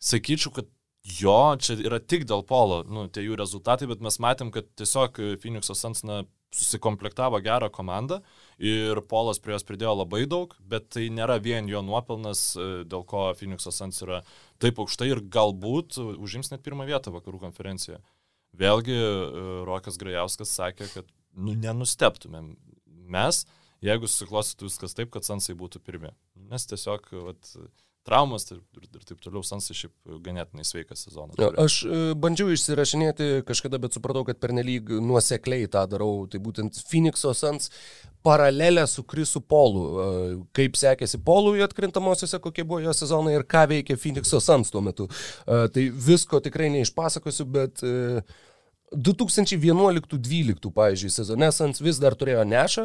S2: sakyčiau, kad jo, čia yra tik dėl polo, nu, tie jų rezultatai, bet mes matėm, kad tiesiog Phoenix'o Sans na, susikomplektavo gerą komandą ir Polas prie jos pridėjo labai daug, bet tai nėra vien jo nuopelnas, e, dėl ko Phoenix'o Sans yra taip aukštai ir galbūt užims net pirmą vietą vakarų konferencijoje. Vėlgi, e, Rokas Grajauskas sakė, kad nu, nenusteptumėm mes, jeigu susiklostytų viskas taip, kad Sansai būtų pirmie. Nes tiesiog vat, traumas ir, ir, ir taip toliau, Sansai šiaip ganėtinai sveikas sezonas.
S1: Ja, aš e, bandžiau išsirašinėti kažkada, bet supratau, kad pernelyg nuosekliai tą darau. Tai būtent Phoenix'o Sans paralelę su Krisu Polu. E, kaip sekėsi Polui atkrintamosiose, kokie buvo jo sezonai ir ką veikė Phoenix'o Sans tuo metu. E, tai visko tikrai neišpasakosiu, bet uh, 2011-2012, pavyzdžiui, sezone Sans vis dar turėjo nešą,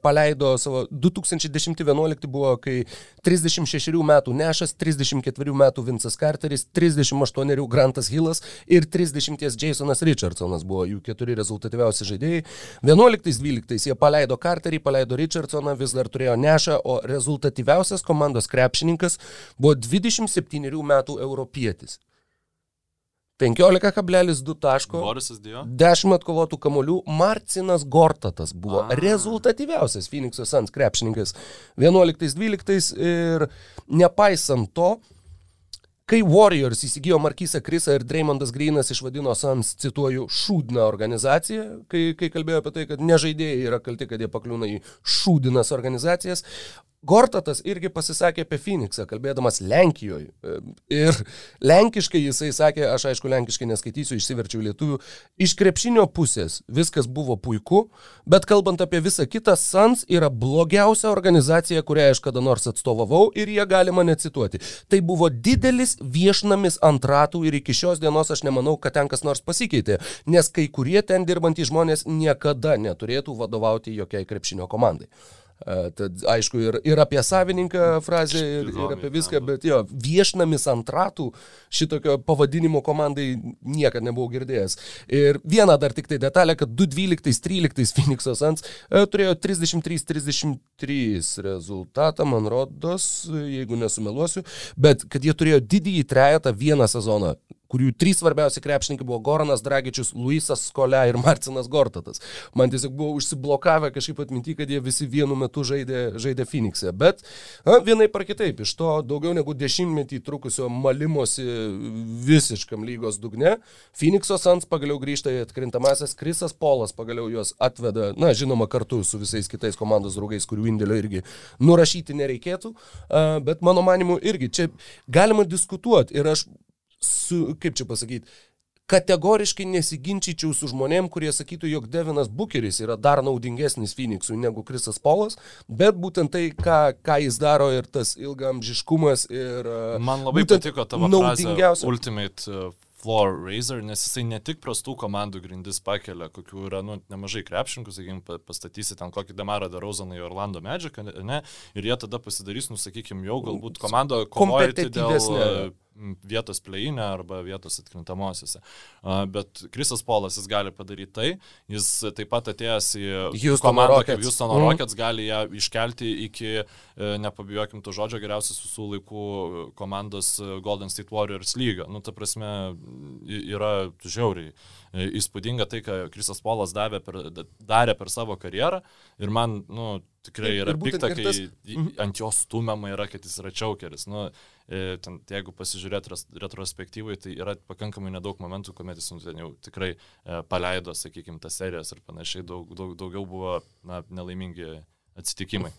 S1: paleido savo 2010-2011 buvo, kai 36 metų nešas, 34 metų Vincas Carteris, 38 Grantas Hillas ir 30 Jasonas Richardsonas buvo jų keturi rezultatyviausi žaidėjai. 11-12 jie paleido Carterį, paleido Richardsoną, vis dar turėjo nešą, o rezultatyviausias komandos krepšininkas buvo 27 metų europietis. 15,2 taško.
S2: Borisas Dio.
S1: 10 atkovotų kamolių. Marcinas Gortatas buvo A. rezultatyviausias Phoenix'o Sans krepšininkas 11-12 ir nepaisant to, Kai Warriors įsigijo Markysą Krisą ir Dreymondas Greenas išvadino Sans, cituoju, šūdną organizaciją, kai, kai kalbėjo apie tai, kad nežaidėjai yra kalti, kad jie pakliūna į šūdinas organizacijas, Gortatas irgi pasisakė apie Phoenixą, kalbėdamas Lenkijoje. Ir lenkiškai jisai sakė, aš aišku lenkiškai neskaitysiu, išsiverčiau lietuvių, iš krepšinio pusės viskas buvo puiku, bet kalbant apie visą kitą, Sans yra blogiausia organizacija, kurią aš kada nors atstovavau ir jie gali mane cituoti. Tai buvo didelis viešnamis ant ratų ir iki šios dienos aš nemanau, kad ten kas nors pasikeitė, nes kai kurie ten dirbantys žmonės niekada neturėtų vadovauti jokiai krepšinio komandai. Tad aišku ir, ir apie savininką frazę, ir, ir apie viską, bet jo, viešnamis ant ratų šitokio pavadinimo komandai niekada nebuvau girdėjęs. Ir viena dar tik tai detalė, kad 2012-2013 Phoenix'o Sans e, turėjo 33-33 rezultatą, man rodos, jeigu nesumeluosiu, bet kad jie turėjo didįjį trejetą vieną sezoną kurių trys svarbiausi krepšininkai buvo Goranas Dragičius, Luisas Skolia ir Marcinas Gortatas. Man tiesiog buvo užsiblokavę kažkaip atminti, kad jie visi vienu metu žaidė, žaidė Phoenix'e. Bet na, vienai par kitaip, iš to daugiau negu dešimtmetį trukusio malimosi visiškam lygos dugne, Phoenix'o Sans pagaliau grįžta į atkrintamasis, Krisas Polas pagaliau juos atveda, na, žinoma, kartu su visais kitais komandos draugais, kurių indėlio irgi nurašyti nereikėtų, bet mano manimu irgi čia galima diskutuoti ir aš su, kaip čia pasakyti, kategoriškai nesiginčyčiau su žmonėm, kurie sakytų, jog Devinas Bukeris yra dar naudingesnis Phoenixui negu Krisas Polas, bet būtent tai, ką, ką jis daro ir tas ilgamžiškumas ir...
S2: Man labai patiko tavo naudingiausia. Ultimate uh, floor raiser, nes jisai ne tik prastų komandų grindis pakelia, kokių yra nu, nemažai krepšininkų, sakykime, pastatysi ten kokį Demarą Darauzaną į Orlando Magic, ne, ir jie tada pasidarys, nu, sakykime, jau galbūt komando kovojantį dėl vietos pleinė arba vietos atkrintamosiose. Bet Krisas Polas jis gali padaryti tai, jis taip pat atėjęs į
S1: Houston komandą Rockets.
S2: kaip Houston mm. Rockets gali ją iškelti iki, e, nepabijokim to žodžio, geriausias visų laikų komandos Golden State Warriors lygio. Nu, ta prasme, yra žiauriai įspūdinga tai, ką Krisas Polas davė per, darė per savo karjerą ir man, nu, tikrai yra pikta, kai tas... ant jo stumiama yra, kad jis yra čiaukeris. Nu, E, ten, jeigu pasižiūrėt retrospektyvai, tai yra pakankamai nedaug momentų, kuomet jis nu, jau tikrai e, paleido, sakykime, tas serijas ir panašiai, daug, daug, daugiau buvo na, nelaimingi atsitikimai.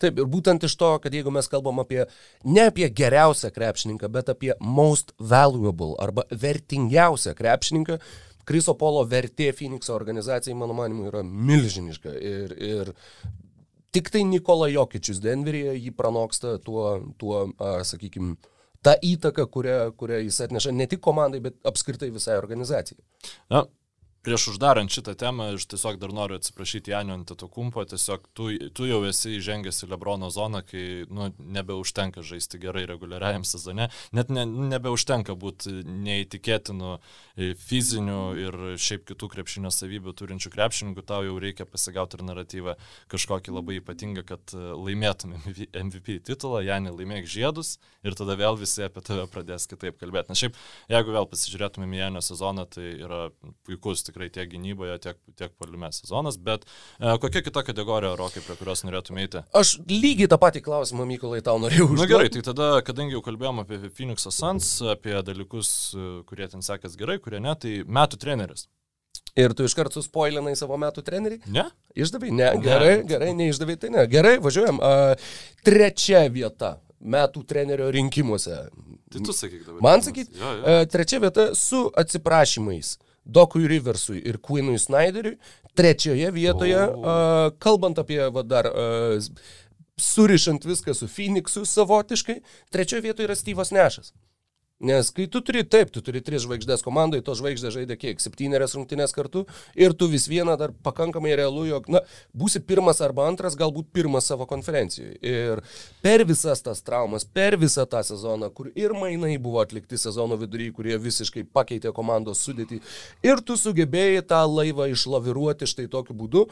S1: Taip, ir būtent iš to, kad jeigu mes kalbam apie ne apie geriausią krepšininką, bet apie most valuable arba vertingiausią krepšininką, Kriso Polo vertė Phoenixo organizacijai, mano manimu, yra milžiniška. Ir, ir tik tai Nikola Jokičius Denveryje jį pranoksta tuo, tuo sakykime, tą įtaką, kurią, kurią jis atneša ne tik komandai, bet apskritai visai organizacijai.
S2: Na, prieš uždarant šitą temą, aš tiesiog dar noriu atsiprašyti Janio Antetokumpo, tiesiog tu, tu jau esi įžengęs į Lebrono zoną, kai nu, nebeužtenka žaisti gerai reguliariajam sezone, net ne, nebeužtenka būti neįtikėtinu e, fiziniu ir šiaip kitų krepšinio savybių turinčių krepšininkų, tau jau reikia pasigauti ir naratyvą kažkokį labai ypatingą, kad e, laimėtum MVP titulą, Janį laimėk žiedus ir tada vėl visi apie tave pradės kitaip kalbėti. Na šiaip, jeigu vėl pasižiūrėtumėm Janio sezoną, tai yra puikus tik tikrai tiek gynyboje, tiek, tiek palime sezonas, bet e, kokia kita kategorija, Rokai, prie kurios norėtum eiti?
S1: Aš lygiai tą patį klausimą, Mykolai, tau norėjau užduoti.
S2: Na gerai, tai tada, kadangi jau kalbėjom apie Phoenix Suns, apie dalykus, e, kurie ten sekės gerai, kurie ne, tai metų treneris.
S1: Ir tu iškart suspoilinai savo metų trenerį?
S2: Ne.
S1: Išdavai? Ne. Gerai, gerai, neišdavai, tai ne. Gerai, važiuojam. Uh, trečia vieta metų trenerio rinkimuose.
S2: Tai tu sakyk dabar.
S1: Man sakyk, ja, ja. Uh, trečia vieta su atsiprašymais. Dokui Riversui ir Queenui Snyderiui. Trečioje vietoje, oh. uh, kalbant apie va, dar uh, surišant viską su Phoenixu savotiškai, trečioje vietoje yra Steve'as Nešas. Nes kai tu turi, taip, tu turi tris žvaigždės komandai, to žvaigždė žaidė kiek, septynerias rungtynės kartu ir tu vis vieną dar pakankamai realu, jog, na, būsi pirmas arba antras, galbūt pirmas savo konferencijoje. Ir per visas tas traumas, per visą tą sezoną, kur ir mainai buvo atlikti sezono vidury, kurie visiškai pakeitė komandos sudėtį, ir tu sugebėjai tą laivą išlaviruoti štai tokiu būdu,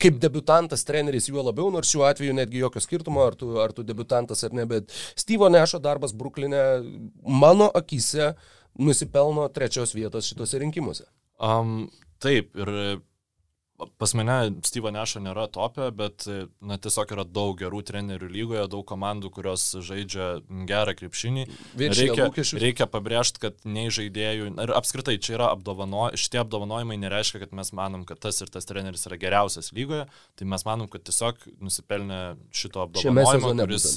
S1: kaip debutantas treneris juo labiau, nors šiuo atveju netgi jokio skirtumo, ar tu, ar tu debutantas ar ne, bet Steve'o Nešo darbas Bruklinė mano akise nusipelno trečios vietos šituose rinkimuose.
S2: Um, taip, ir pas mane Steve'o Nešo nėra topė, bet na, tiesiog yra daug gerų trenerių lygoje, daug komandų, kurios žaidžia gerą krepšinį. Reikia, reikia pabrėžti, kad nei žaidėjų, ir apskritai čia yra apdovano, šitie apdovanojimai nereiškia, kad mes manom, kad tas ir tas treneris yra geriausias lygoje, tai mes manom, kad tiesiog nusipelnė šito apdovanojimo, kuris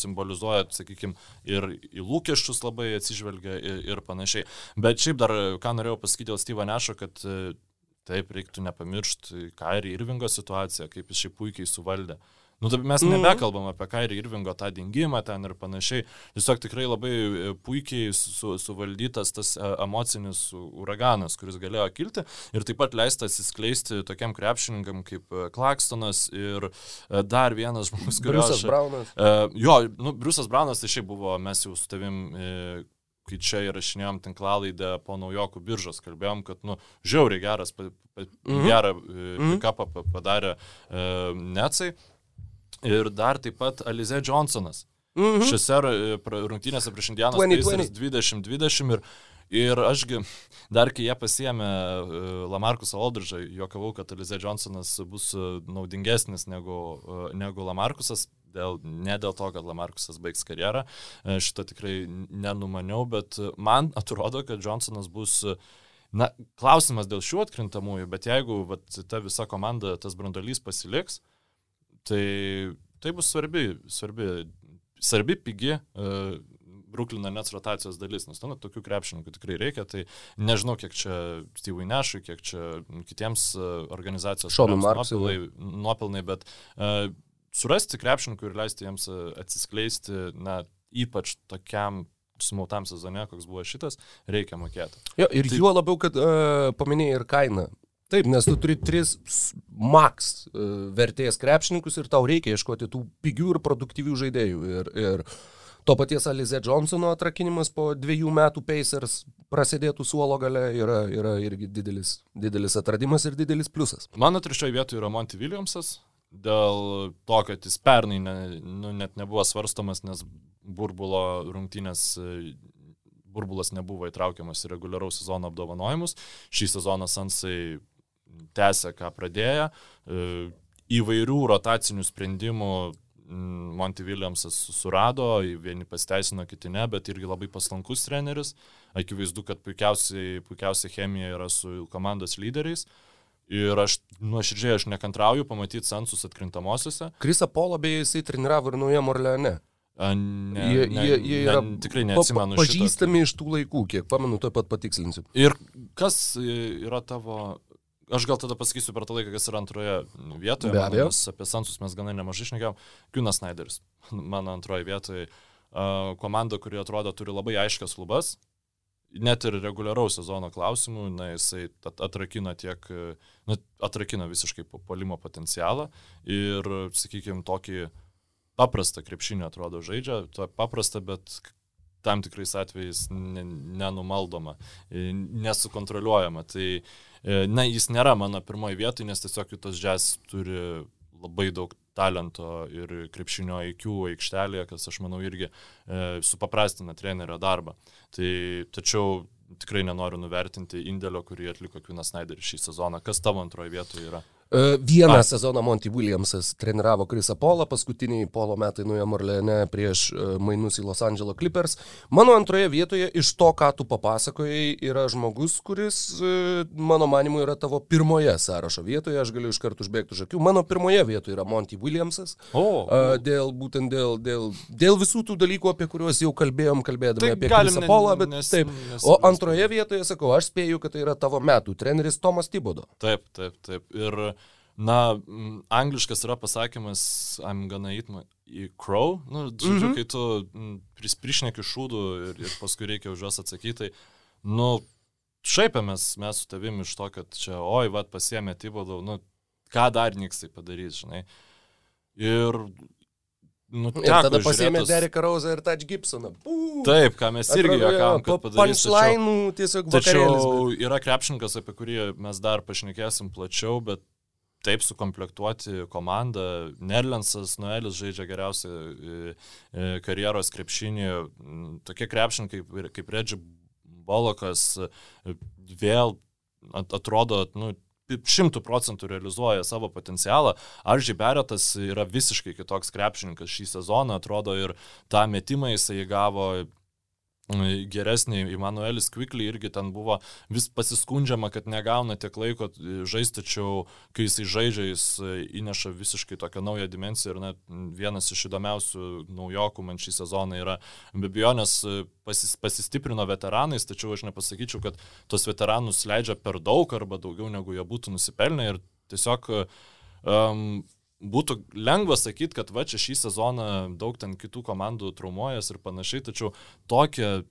S2: simbolizuoja, sakykime, ir į lūkesčius labai atsižvelgia ir, ir panašiai. Bet šiaip dar, ką norėjau pasakyti dėl Steve'o Nešo, kad Taip, reiktų nepamiršti Kairį Irvingo situaciją, kaip jis šiaip puikiai suvaldė. Nu, tai mes mhm. nebekalbam apie Kairį Irvingo tą dingimą ten ir panašiai. Tiesiog tikrai labai e, puikiai su, suvaldytas tas e, emocinis uraganas, kuris galėjo kilti ir taip pat leista atsiskleisti tokiam krepšininkam kaip e, Klakstonas ir dar vienas žmogus,
S1: kuris... Briusas Braunas.
S2: Jo, nu, Briusas Braunas tai šiaip buvo, mes jau su tavim kai čia įrašinėjom tinklalaidę po naujokų biržos, kalbėjom, kad, nu, žiauriai geras, pa, pa, -hmm. gerą mm -hmm. kapą padarė e, Necai. Ir dar taip pat Alize Johnsonas. -hmm. Šiose e, rungtynėse prieš Indianą 2020 ir Ir ašgi, dar kai jie pasiemė e, Lamarkusą Aldridžą, juokavau, kad Alize Johnsonas bus naudingesnis negu, e, negu Lamarkusas, dėl, ne dėl to, kad Lamarkusas baigs karjerą, e, šito tikrai nenumaniau, bet man atrodo, kad Johnsonas bus Na, klausimas dėl šių atkrintamųjų, bet jeigu vat, ta visa komanda, tas brandolys pasiliks, tai tai bus svarbi, svarbi, svarbi pigi uh, Bruklino nets rotacijos dalis, nes nu, tokių krepšininkų tikrai reikia, tai nežinau, kiek čia Steve'ui Nešui, kiek čia kitiems uh, organizacijos
S1: nuopelnai,
S2: nuopelnai, bet uh, surasti krepšininkų ir leisti jiems e, atsiskleisti, na, ypač tokiam smautam sezone, koks buvo šitas, reikia mokėti.
S1: Jo, ir tai... juo labiau, kad uh, paminėjai ir kainą. Taip, nes tu turi tris max uh, vertės krepšininkus ir tau reikia ieškoti tų pigių ir produktyvių žaidėjų. Ir, ir to paties Alize Johnsono atrakinimas po dviejų metų Pacers prasidėtų suolo gale yra, yra irgi didelis, didelis atradimas ir didelis pliusas.
S2: Mano trečioje vietoje yra Monty Williamsas, dėl to, kad jis pernai ne, nu, net nebuvo svarstomas, nes burbulo rungtynės, burbulas nebuvo įtraukiamas į reguliaraus sezono apdovanojimus. Šį sezoną Sansai tęsė, ką pradėjo. E, įvairių rotacinių sprendimų Monty Williamsas surado, vieni pasteisino, kiti ne, bet irgi labai paslankus treneris. Akivaizdu, kad puikiausiai, puikiausiai chemija yra su komandos lyderiais. Uh, Ir aš nuoširdžiai aš nekantrauju pamatyti Sansus atkrintamosiose.
S1: Krisa Polo beje jisai treniravo ir Naujam Orleane.
S2: Ne,
S1: jie,
S2: ne,
S1: jie, jie yra
S2: ne, tikrai neatsimenu.
S1: Pa, pažįstami šito. iš tų laikų, kiek pamenu, to pat patikslinsiu.
S2: Ir kas yra tavo Aš gal tada pasakysiu per tą laiką, kas yra antroje vietoje.
S1: Be abejo.
S2: Apie Sansus mes gana nemažai šnekėjom. Kūnas Snyderis, mano antroje vietoje. Uh, komanda, kuri atrodo turi labai aiškias lubas, net ir reguliaraus sezono klausimų, na, jisai atrakina tiek, na, atrakina visiškai polimo potencialą ir, sakykime, tokį paprastą krepšinį atrodo žaidžia, to paprastą, bet tam tikrais atvejais nenumaldoma, nesukontroliuojama. Tai, e, na, jis nėra mano pirmoji vietoje, nes tiesiog kitos džias turi labai daug talento ir krepšinio IQ aikštelėje, kas aš manau irgi e, supaprastina trenerio darbą. Tai, tačiau tikrai nenoriu nuvertinti indėlio, kurį atliko Kvinas Snyderis šį sezoną. Kas tavo antroje vietoje yra?
S1: Vieną A. sezoną Monty Williamsas treniravo Krisą Polą, paskutiniai Polo metai nuėjo Marlene prieš e, mainus į Los Angeles Clippers. Mano antroje vietoje iš to, ką tu papasakojai, yra žmogus, kuris, e, mano manimu, yra tavo pirmoje sąrašo vietoje, aš galiu iš karto užbėgti už akių. Mano pirmoje vietoje yra Monty Williamsas.
S2: O.
S1: Dėl, būtent dėl, dėl, dėl visų tų dalykų, apie kuriuos jau kalbėjom, kalbėdami tai apie Krisą Polą, bet nes, taip. Nes, o antroje vietoje, sakau, aš spėju, kad tai yra tavo metų treneris Tomas Tibodo.
S2: Taip, taip, taip. Ir Na, angliškas yra pasakymas I'm gonna eat my crow. Nu, žodžiu, mm -hmm. kai tu pris, prišneki šūdų ir, ir paskui reikia už juos atsakyti, tai, nu, šaipėmės mes su tavimi iš to, kad čia, oi, vad, pasiemė Tibodau, nu, ką dar niks tai padarys, žinai. Ir
S1: Nu, ir tada pasiemė Dereką Rauzą ir Touch Gibsoną. Pū,
S2: Taip, ką mes irgi juokavom, kad padarys.
S1: Punchline tiesiog
S2: vakarėlis. Tačiau yra krepšininkas, apie kurį mes dar pašnekėsim plačiau, bet taip sukomplektuoti komandą. Nerlensas Noelis žaidžia geriausią e, e, karjeros krepšinį. Tokie krepšininkai kaip, kaip Redži Bolokas e, vėl atrodo, nu, šimtų procentų realizuoja savo potencialą. Arži Beretas yra visiškai kitoks krepšininkas šį sezoną, atrodo ir tą metimą jisai gavo geresnį Emanuelis Quickly irgi ten buvo vis pasiskundžiama, kad negauna tiek laiko žaisti, tačiau kai jisai žaidžia, jis įneša visiškai tokią naują dimensiją ir net vienas iš įdomiausių naujokų man šį sezoną yra be abejonės pasis, pasistiprino veteranais, tačiau aš nepasakyčiau, kad tos veteranus leidžia per daug arba daugiau negu jie būtų nusipelnę ir tiesiog um, būtų lengva sakyti, kad va čia šį sezoną daug ten kitų komandų traumuojas ir panašiai, tačiau tokią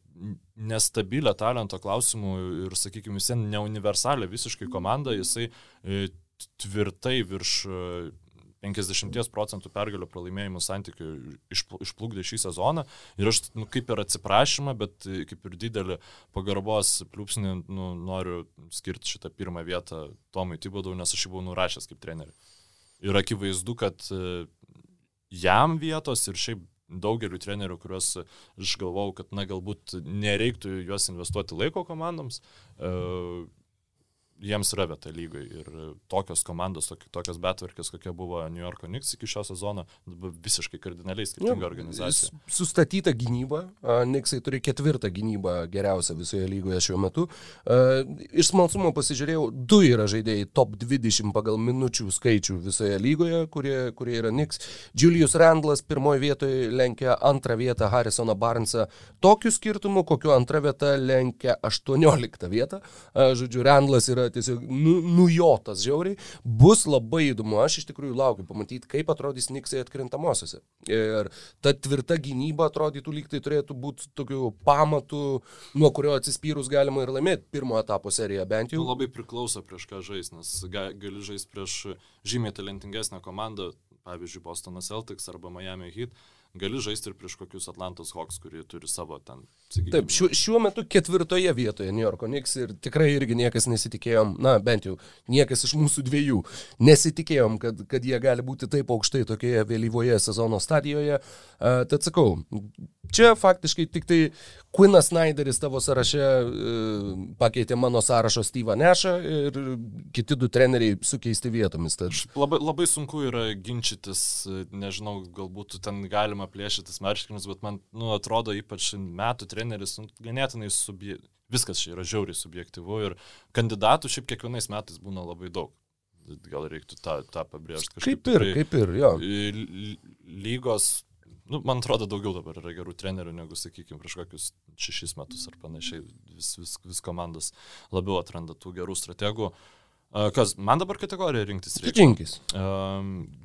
S2: nestabilę talento klausimų ir, sakykime, vis neuniversalę visiškai komandą, jisai e, tvirtai virš 50 e, procentų pergalio pralaimėjimų santykių išplukdė šį sezoną. Ir aš nu, kaip ir atsiprašymą, bet e, kaip ir didelį pagarbos pliūpsnį nu, noriu skirti šitą pirmą vietą Tomui Tibodau, nes aš jį buvau nurašęs kaip treneriui. Ir akivaizdu, kad e, jam vietos ir šiaip daugeliu trenerių, kuriuos aš galvau, kad na galbūt nereiktų juos investuoti laiko komandoms, e, jiems yra vieta lygai. Ir tokios komandos, tokios betvarkės, kokia buvo New Yorko Knicks iki šio sezono, visiškai kardinaliai skirtinga organizacija.
S1: Sustatyta gynyba, Knicksai turi ketvirtą gynybą geriausią visoje lygoje šiuo metu. Iš smalsumo pasižiūrėjau, du yra žaidėjai top 20 pagal minučių skaičių visoje lygoje, kurie, kurie yra Knicks. Julius Randlas pirmoje vietoje lenkia antrą vietą Harrisoną Barnesą tokiu skirtumu, kokiu antrą vietą lenkia 18 vietą. Žodžiu, Randlas yra tiesiog nu, nujotas žiauriai. Bus labai įdomu, aš iš tikrųjų laukiu pamatyti, kaip atrodys Niksai atkrintamosiose. Ir ta tvirta gynyba atrodytų lyg tai turėtų būti tokiu pamatu, nuo kurio atsispyrus galima ir laimėti pirmo etapo seriją bent jau.
S2: Nu, labai priklauso prieš ką žais, nes gali žaisti prieš žymiai talentingesnę komandą, pavyzdžiui, Bostonas Celtics arba Miami Heat gali žaisti ir prieš kokius Atlantos Hawks, kurie turi savo ten.
S1: Sakykime. Taip, šiuo, šiuo metu ketvirtoje vietoje New Yorko Knicks ir tikrai irgi niekas nesitikėjom, na bent jau niekas iš mūsų dviejų nesitikėjom, kad, kad jie gali būti taip aukštai tokioje vėlyvoje sezono stadijoje. Uh, tad sakau, čia faktiškai tik tai Quinas Snyderis tavo sąraše uh, pakeitė mano sąrašo Steve'ą Nešą ir kiti du treneriai sukeisti vietomis. Tad...
S2: Labai, labai sunku yra ginčytis, nežinau, galbūt ten galima plėšytis marškinius, bet man nu, atrodo ypač metų treneris nu, ganėtinai subje... viskas čia yra žiauriai subjektivu ir kandidatų šiaip kiekvienais metais būna labai daug. Gal reiktų tą, tą pabrėžti
S1: kažkaip. Kaip ir, kaip ir, jo.
S2: Lygos nu, man atrodo, daugiau dabar yra gerų trenerių negu, sakykime, prieš kokius šešis metus ar panašiai. Vis, vis, vis komandos labiau atranda tų gerų strategų. Kas, man dabar kategoriją rinktis
S1: reikia? Rinkis.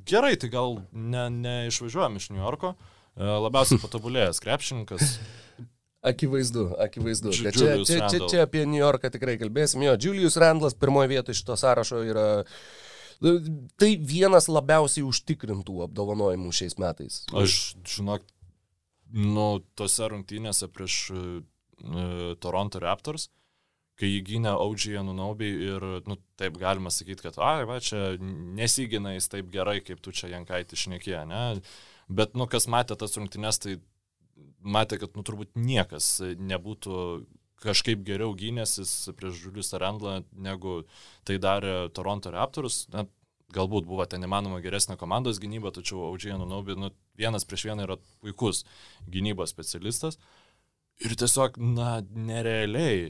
S2: Gerai, tai gal neišvažiuojam ne iš New Yorko. Labiausiai patobulėjęs krepšininkas.
S1: Akivaizdu, akivaizdu. Čia, čia, čia, čia apie New Yorką tikrai kalbėsim. Jo, Julius Randlas pirmoje vietoje šito sąrašo yra Tai vienas labiausiai užtikrintų apdovanojimų šiais metais.
S2: Aš, žinok, nu, tose rungtynėse prieš uh, Toronto Raptors, kai jį gynė Audžiai Anunobi ir, nu, taip galima sakyti, kad, ai, va, čia nesigina jis taip gerai, kaip tu čia Jankaitį išnekė, ne? Bet, nu, kas matė tas rungtynės, tai matė, kad, nu, turbūt niekas nebūtų kažkaip geriau gynėsis prieš Julius Arandlą, negu tai darė Toronto Raptors. Na, galbūt buvo ten įmanoma geresnė komandos gynyba, tačiau Audžiai Nunobi nu, vienas prieš vieną yra puikus gynybos specialistas. Ir tiesiog, na, nerealiai,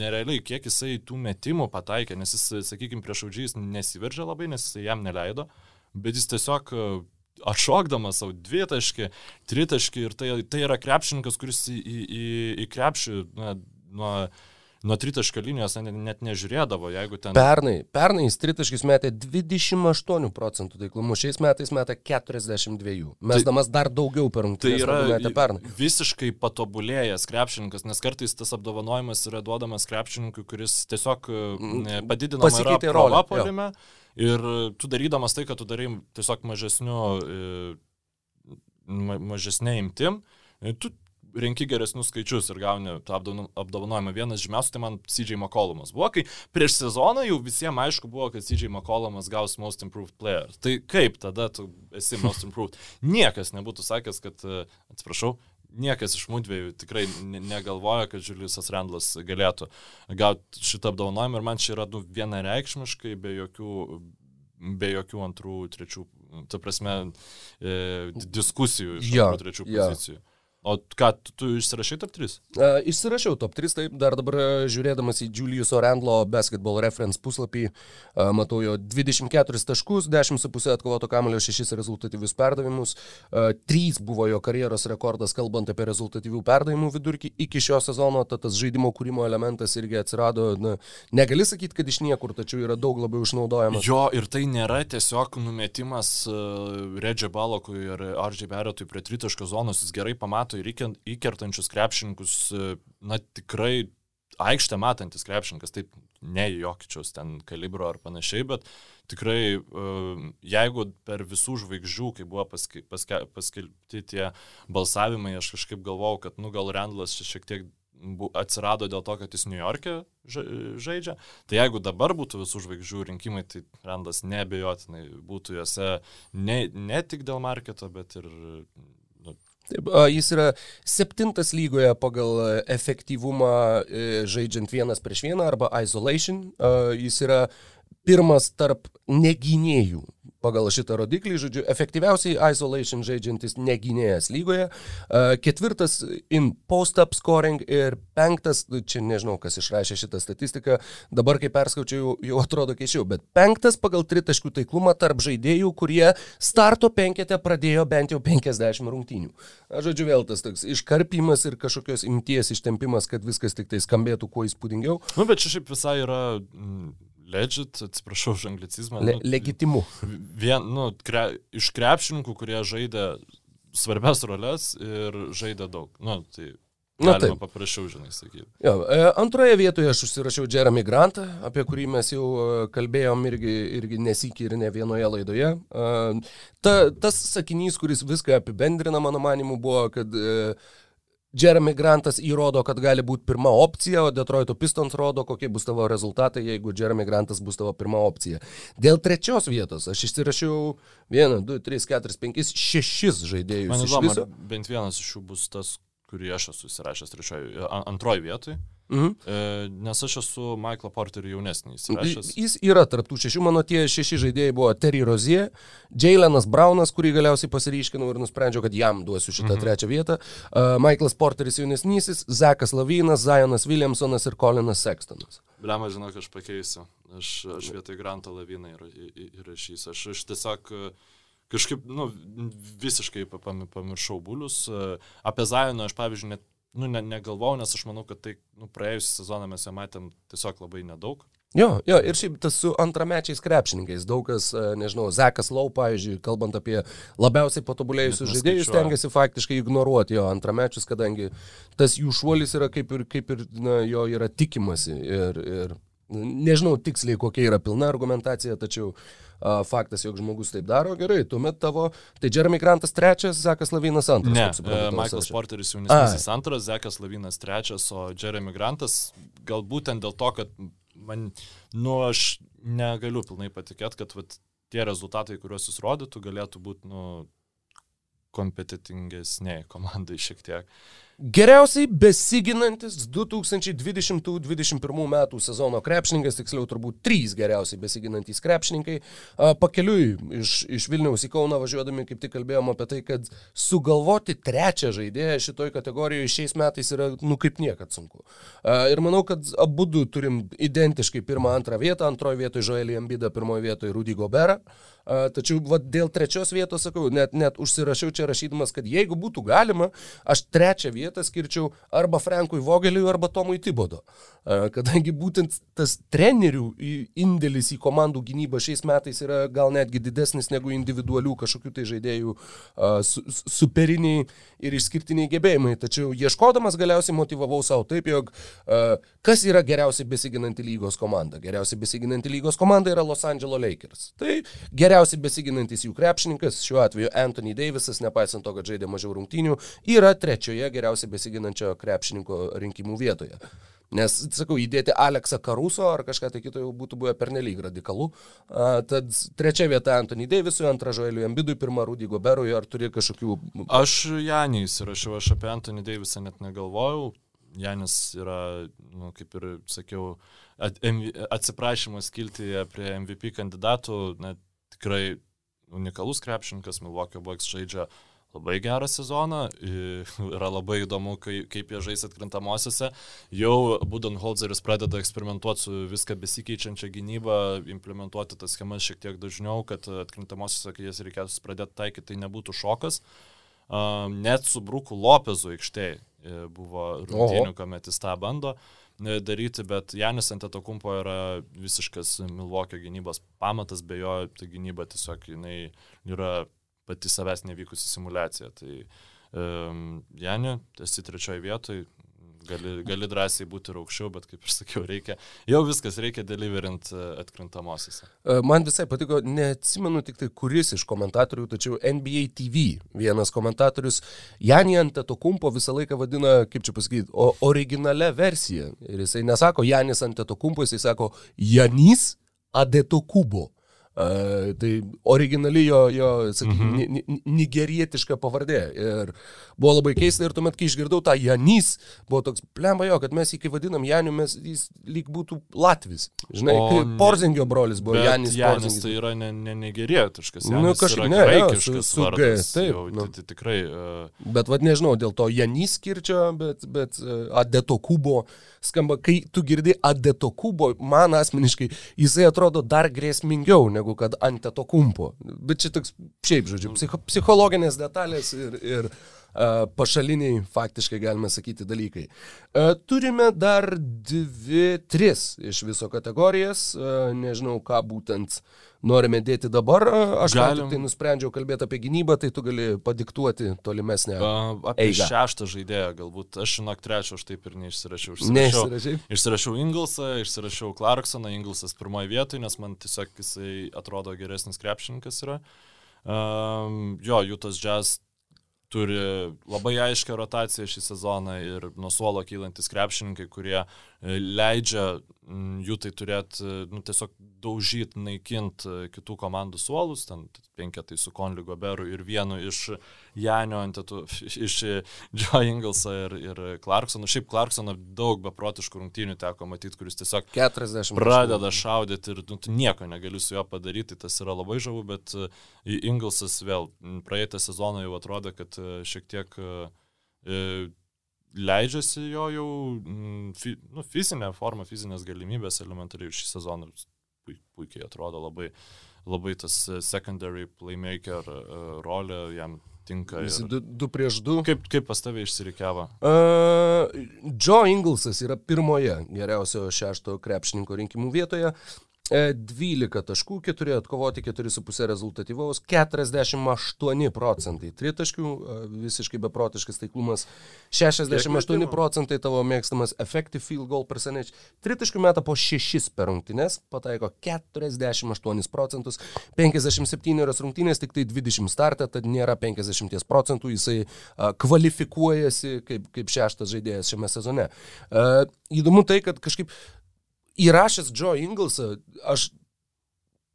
S2: nerealiai, kiek jisai tų metimų pataikė, nes jis, sakykime, prieš Audžiais nesiveržė labai, nes jisai jam neleido, bet jis tiesiog atšokdamas savo dvitaškį, tritaškį ir tai, tai yra krepšininkas, kuris į, į, į krepšį na, nuo, nuo tritaškio linijos net, net nežiūrėdavo, jeigu ten...
S1: Pernai, pernai jis tritaškis metė 28 procentų taiklumu, šiais metais metė 42. Mesdamas tai, dar daugiau per rungtynės.
S2: Tai yra visiškai patobulėjęs krepšininkas, nes kartais tas apdovanojimas yra duodamas krepšininkui, kuris tiesiog mm, padidino
S1: pasikeitė rolę
S2: polime. Ir tu darydamas tai, kad tu darai tiesiog mažesniu, e, mažesnė imtim, e, tu renki geresnius skaičius ir gauni tą apdovanojimą. Vienas žymiausių tai man CJ McCollumas buvo, kai prieš sezoną jau visiems aišku buvo, kad CJ McCollumas gaus Most Improved Player. Tai kaip tada tu esi Most Improved? Niekas nebūtų sakęs, kad, e, atsiprašau, niekas iš mūdviejų tikrai negalvoja, kad Juliusas Randlas galėtų gauti šitą apdovanojimą ir man čia yra nu, vienareikšmiškai be jokių, be jokių antrų, trečių, ta prasme, e, diskusijų iš ja, antrų, trečių ja. pozicijų. O ką, tu, tu išsirašai top 3?
S1: Uh, išsirašiau top 3, taip, dar dabar žiūrėdamas į Julius Orandlo basketball reference puslapį, uh, matau jo 24 taškus, 10,5 atkovoto kamulio, 6 rezultatyvius perdavimus, uh, 3 buvo jo karjeros rekordas, kalbant apie rezultatyvių perdavimų vidurkį iki šio sezono, tad tas žaidimo kūrimo elementas irgi atsirado, na, negali sakyti, kad iš niekur, tačiau yra daug labiau išnaudojamas.
S2: Jo, ir tai nėra tiesiog numetimas uh, Redžio Balokui ir Ardžiai Beretui prie tritaško zonos, jis gerai pamato mato ir įkertančius krepšininkus, e, na tikrai aikštę matantis krepšininkas, taip ne jokičiaus ten kalibro ar panašiai, bet tikrai e, jeigu per visų žvaigždžių, kai buvo paske, paske, paskelbti tie balsavimai, aš kažkaip galvojau, kad nu gal Randlas čia šiek tiek atsirado dėl to, kad jis New York'e žaidžia. Tai jeigu dabar būtų visų žvaigždžių rinkimai, tai Randas nebejotinai būtų juose ne, ne tik dėl marketo, bet ir
S1: jis yra septintas lygoje pagal efektyvumą e, žaidžiant vienas prieš vieną arba isolation. Jis yra pirmas tarp negynėjų pagal šitą rodiklį, žodžiu, efektyviausiai isolation žaidžiantis negynėjas lygoje, ketvirtas in post-up scoring ir penktas, nu, čia nežinau, kas išrašė šitą statistiką, dabar kai perskaučiau, jau, jau atrodo keičiau, bet penktas pagal tritaškių taiklumą tarp žaidėjų, kurie starto penkete pradėjo bent jau 50 rungtynių. Žodžiu, vėl tas toks iškarpimas ir kažkokios imties ištempimas, kad viskas tik tai skambėtų kuo įspūdingiau.
S2: Na, nu, bet čia šiaip visai yra... Mm legit, atsiprašau už anglicizmą.
S1: Le, nu, legitimu.
S2: Vien, nu, kre, iš krepšininkų, kurie žaidė svarbias roles ir žaidė daug. Nu, tai Na taip. Paprašiau, žinai, sakyti.
S1: Jo, e, antroje vietoje aš užsirašiau Jeremy Grantą, apie kurį mes jau e, kalbėjom irgi, irgi nesikį ir ne vienoje laidoje. E, ta, tas sakinys, kuris viską apibendrina, mano manimu, buvo, kad Jeremy Grantas įrodo, kad gali būti pirma opcija, o Detroito Pistons rodo, kokie bus tavo rezultatai, jeigu Jeremy Grantas bus tavo pirma opcija. Dėl trečios vietos aš išsirašiau 1, 2, 3, 4, 5, 6 žaidėjus.
S2: Man įdomu, bent vienas iš jų bus tas, kurį aš esu įsirašęs trečioje, antroje vietoje. Mhm. E, nes aš esu Michael Porterį jaunesnį įsirašęs.
S1: Jis yra tarptų šešių, mano tie šeši žaidėjai buvo Terry Rozie, Jailenas Braunas, kurį galiausiai pasiryškinau ir nusprendžiau, kad jam duosiu šitą mhm. trečią vietą. Uh, Michaelas Porteris jaunesnysis, Zekas Lavinas, Zionas Williamsonas ir Colinas Sextonas.
S2: Blema, žinok, aš pakeisiu. Aš, aš vietoj Granto Laviną įrašysiu. Aš, aš tiesiog kažkaip, nu, visiškai pamiršau bulius. Apie Zajoną aš, pavyzdžiui, net, nu, ne, negalvojau, nes aš manau, kad tai, nu, praėjusią sezoną mes ją matėm tiesiog labai nedaug.
S1: Jo, jo, ir šiaip tas su antramečiais krepšininkais, daug kas, e, nežinau, Zekas Lau, pavyzdžiui, kalbant apie labiausiai patobulėjusius žaidėjus, tengiasi faktiškai ignoruoti jo antramečius, kadangi tas jų šuolis yra kaip ir, kaip ir na, jo yra tikimasi. Ir, ir nežinau tiksliai, kokia yra pilna argumentacija, tačiau a, faktas, jog žmogus taip daro, gerai, tuomet tavo, tai Jeremy Grantas trečias, Zekas Lavinas antras.
S2: Ne, suprantu, e, Michaelas Porteris jaunesnis antras, Zekas Lavinas trečias, o Jeremy Grantas galbūt ten dėl to, kad man, nu, aš negaliu pilnai patikėti, kad vat, tie rezultatai, kuriuos jūs rodytų, galėtų būti, nu, kompetitingesniai komandai šiek tiek.
S1: Geriausiai besiginantis 2020-2021 metų sezono krepšininkas, tiksliau turbūt trys geriausiai besiginantys krepšininkai. Pakeliui iš, iš Vilniaus į Kauną važiuodami kaip tik kalbėjom apie tai, kad sugalvoti trečią žaidėją šitoj kategorijoje šiais metais yra nu kaip niekad sunku. Ir manau, kad abu du turim identiškai pirmą, antrą vietą, antroje vietoje Joelį Ambidą, pirmoje vietoje Rudy Goberą. Tačiau va, dėl trečios vietos sakau, net, net užsirašiau čia rašydamas, kad jeigu būtų galima, aš trečią vietą skirčiau arba Frankui Vogeliui, arba Tomui Tibodo. Kadangi būtent tas trenerių indėlis į komandų gynybą šiais metais yra gal netgi didesnis negu individualių kažkokių tai žaidėjų superiniai ir išskirtiniai gebėjimai. Tačiau ieškodamas galiausiai motivavau savo taip, jog kas yra geriausiai besiginanti lygos komanda. Geriausiai besiginanti lygos komanda yra Los Angeles Lakers. Tai geriausiai besiginantis jų krepšininkas, šiuo atveju Anthony Davisas, nepaisant to, kad žaidė mažiau rungtynių, yra trečioje geriausiai besiginančio krepšininko rinkimų vietoje. Nes, sakau, įdėti Aleksą Karuso ar kažką tai kito jau būtų buvę pernelyg radikalu. A, tad trečia vieta Antony Davisui, antra Žoeliui Ambidui, pirma Rudy Goberui, ar turi kažkokių...
S2: Aš Janį įsirašiau, aš apie Antony Davisą net negalvojau. Janis yra, nu, kaip ir sakiau, at, atsiprašymas kilti prie MVP kandidatų, net tikrai unikalus krepšininkas, Milwaukee Bucks žaidžia labai gerą sezoną, yra labai įdomu, kaip jie žais atkrintamosiose. Jau Budenholzeris pradeda eksperimentuoti su viską besikeičiančia gynyba, implementuoti tas schemas šiek tiek dažniau, kad atkrintamosiose, kai jas reikėtų pradėti taikyti, tai nebūtų šokas. Net su Bruku Lopezu aikštėje buvo rungtynių, kuomet jis tą bando e, daryti, bet Janis Antetokumpo yra visiškas Milvokio gynybos pamatas, be jo ta gynyba tiesiog jinai yra pati savęs nevykusi simulacija. Tai um, Janė, esi trečioje vietoje, gali, gali drąsiai būti ir aukščiau, bet kaip ir sakiau, reikia, jau viskas reikia deliverint e, atkrintamosiose.
S1: E, man visai patiko, neatsimenu tik tai kuris iš komentatorių, tačiau NBA TV vienas komentatorius Janį ant Etokumpo visą laiką vadina, kaip čia pasakyti, originalią versiją. Ir jisai nesako Janis ant Etokumpo, jisai sako Janys Adetokubo. Uh, tai originali jo, jo sakykim, mm -hmm. ni, nigerietiška pavardė. Ir buvo labai keista ir tuomet, kai išgirdau tą Janys, buvo toks, plemba jo, kad mes jį kai vadinam Janiu, mes jis lyg būtų Latvis. Žinai, o, Porzingio brolis buvo Janis.
S2: Janis tai yra ne, ne nigerietiškas, Janis nu, kažkaip ne, graikiškas su, su vardas. Taip, jau, nu. tai, tai tikrai. Uh...
S1: Bet vad nežinau, dėl to Janys skirčio, bet, bet uh, Adeto Kubo skamba, kai tu girdi Adeto Kubo, man asmeniškai jisai atrodo dar grėsmingiau negu negu kad ant to kumpo. Bet čia toks, šiaip žodžiu, psicho, psichologinės detalės ir, ir pašaliniai, faktiškai galime sakyti, dalykai. Turime dar dvi, tris iš viso kategorijas, nežinau, ką būtent norime dėti dabar. Aš Galim... tai nusprendžiau kalbėti apie gynybą, tai tu gali padiktuoti tolimesnę. Uh,
S2: apie eigą. šeštą žaidėją, galbūt aš žinok trečią, aš taip ir neišsirašiau.
S1: Išsirašiau,
S2: išsirašiau Inglesą, išsirašiau Clarksoną, Inglesas pirmoje vietoje, nes man tiesiog jisai atrodo geresnis krepšininkas yra. Um, jo, Jutas Jazz turi labai aiškę rotaciją šį sezoną ir nuo suolo kylantis krepšininkai, kurie E, leidžia jų tai turėti, e, nu, tiesiog daužyti, naikinti e, kitų komandų suolus, ten penketai su Konliu Goberu ir vienu iš Janio, antetų, iš Joe Inglesą ir, ir Clarksoną. Šiaip Clarksoną daug beprotiškų rungtynių teko matyti, kuris tiesiog
S1: 40
S2: pradeda šaudyti ir nu, nieko negali su juo padaryti, tas yra labai žavu, bet Inglesas vėl praeitą sezoną jau atrodo, kad šiek tiek leidžiasi jo jau mm, fi, nu, fizinė forma, fizinės galimybės elementariai šį sezoną puikiai atrodo labai. labai tas secondary playmaker rolė jam tinka.
S1: Visi du, du prieš du.
S2: Kaip, kaip pas tavai išsirikiavo?
S1: Uh, Joe Inglesas yra pirmoje geriausio šešto krepšininko rinkimų vietoje. 12 taškų, 4 atkovoti, 4,5 rezultatyvaus, 48 procentai tritaškių, visiškai beprotiškas taiklumas, 68 procentai tavo mėgstamas effective field goal percentage, tritaškių metą po 6 per rungtynes, pataiko 48 procentus, 57 rungtynės, tik tai 20 startą, tad nėra 50 procentų, jisai kvalifikuojasi kaip, kaip šeštas žaidėjas šiame sezone. Įdomu tai, kad kažkaip įrašęs Joe Inglesą, aš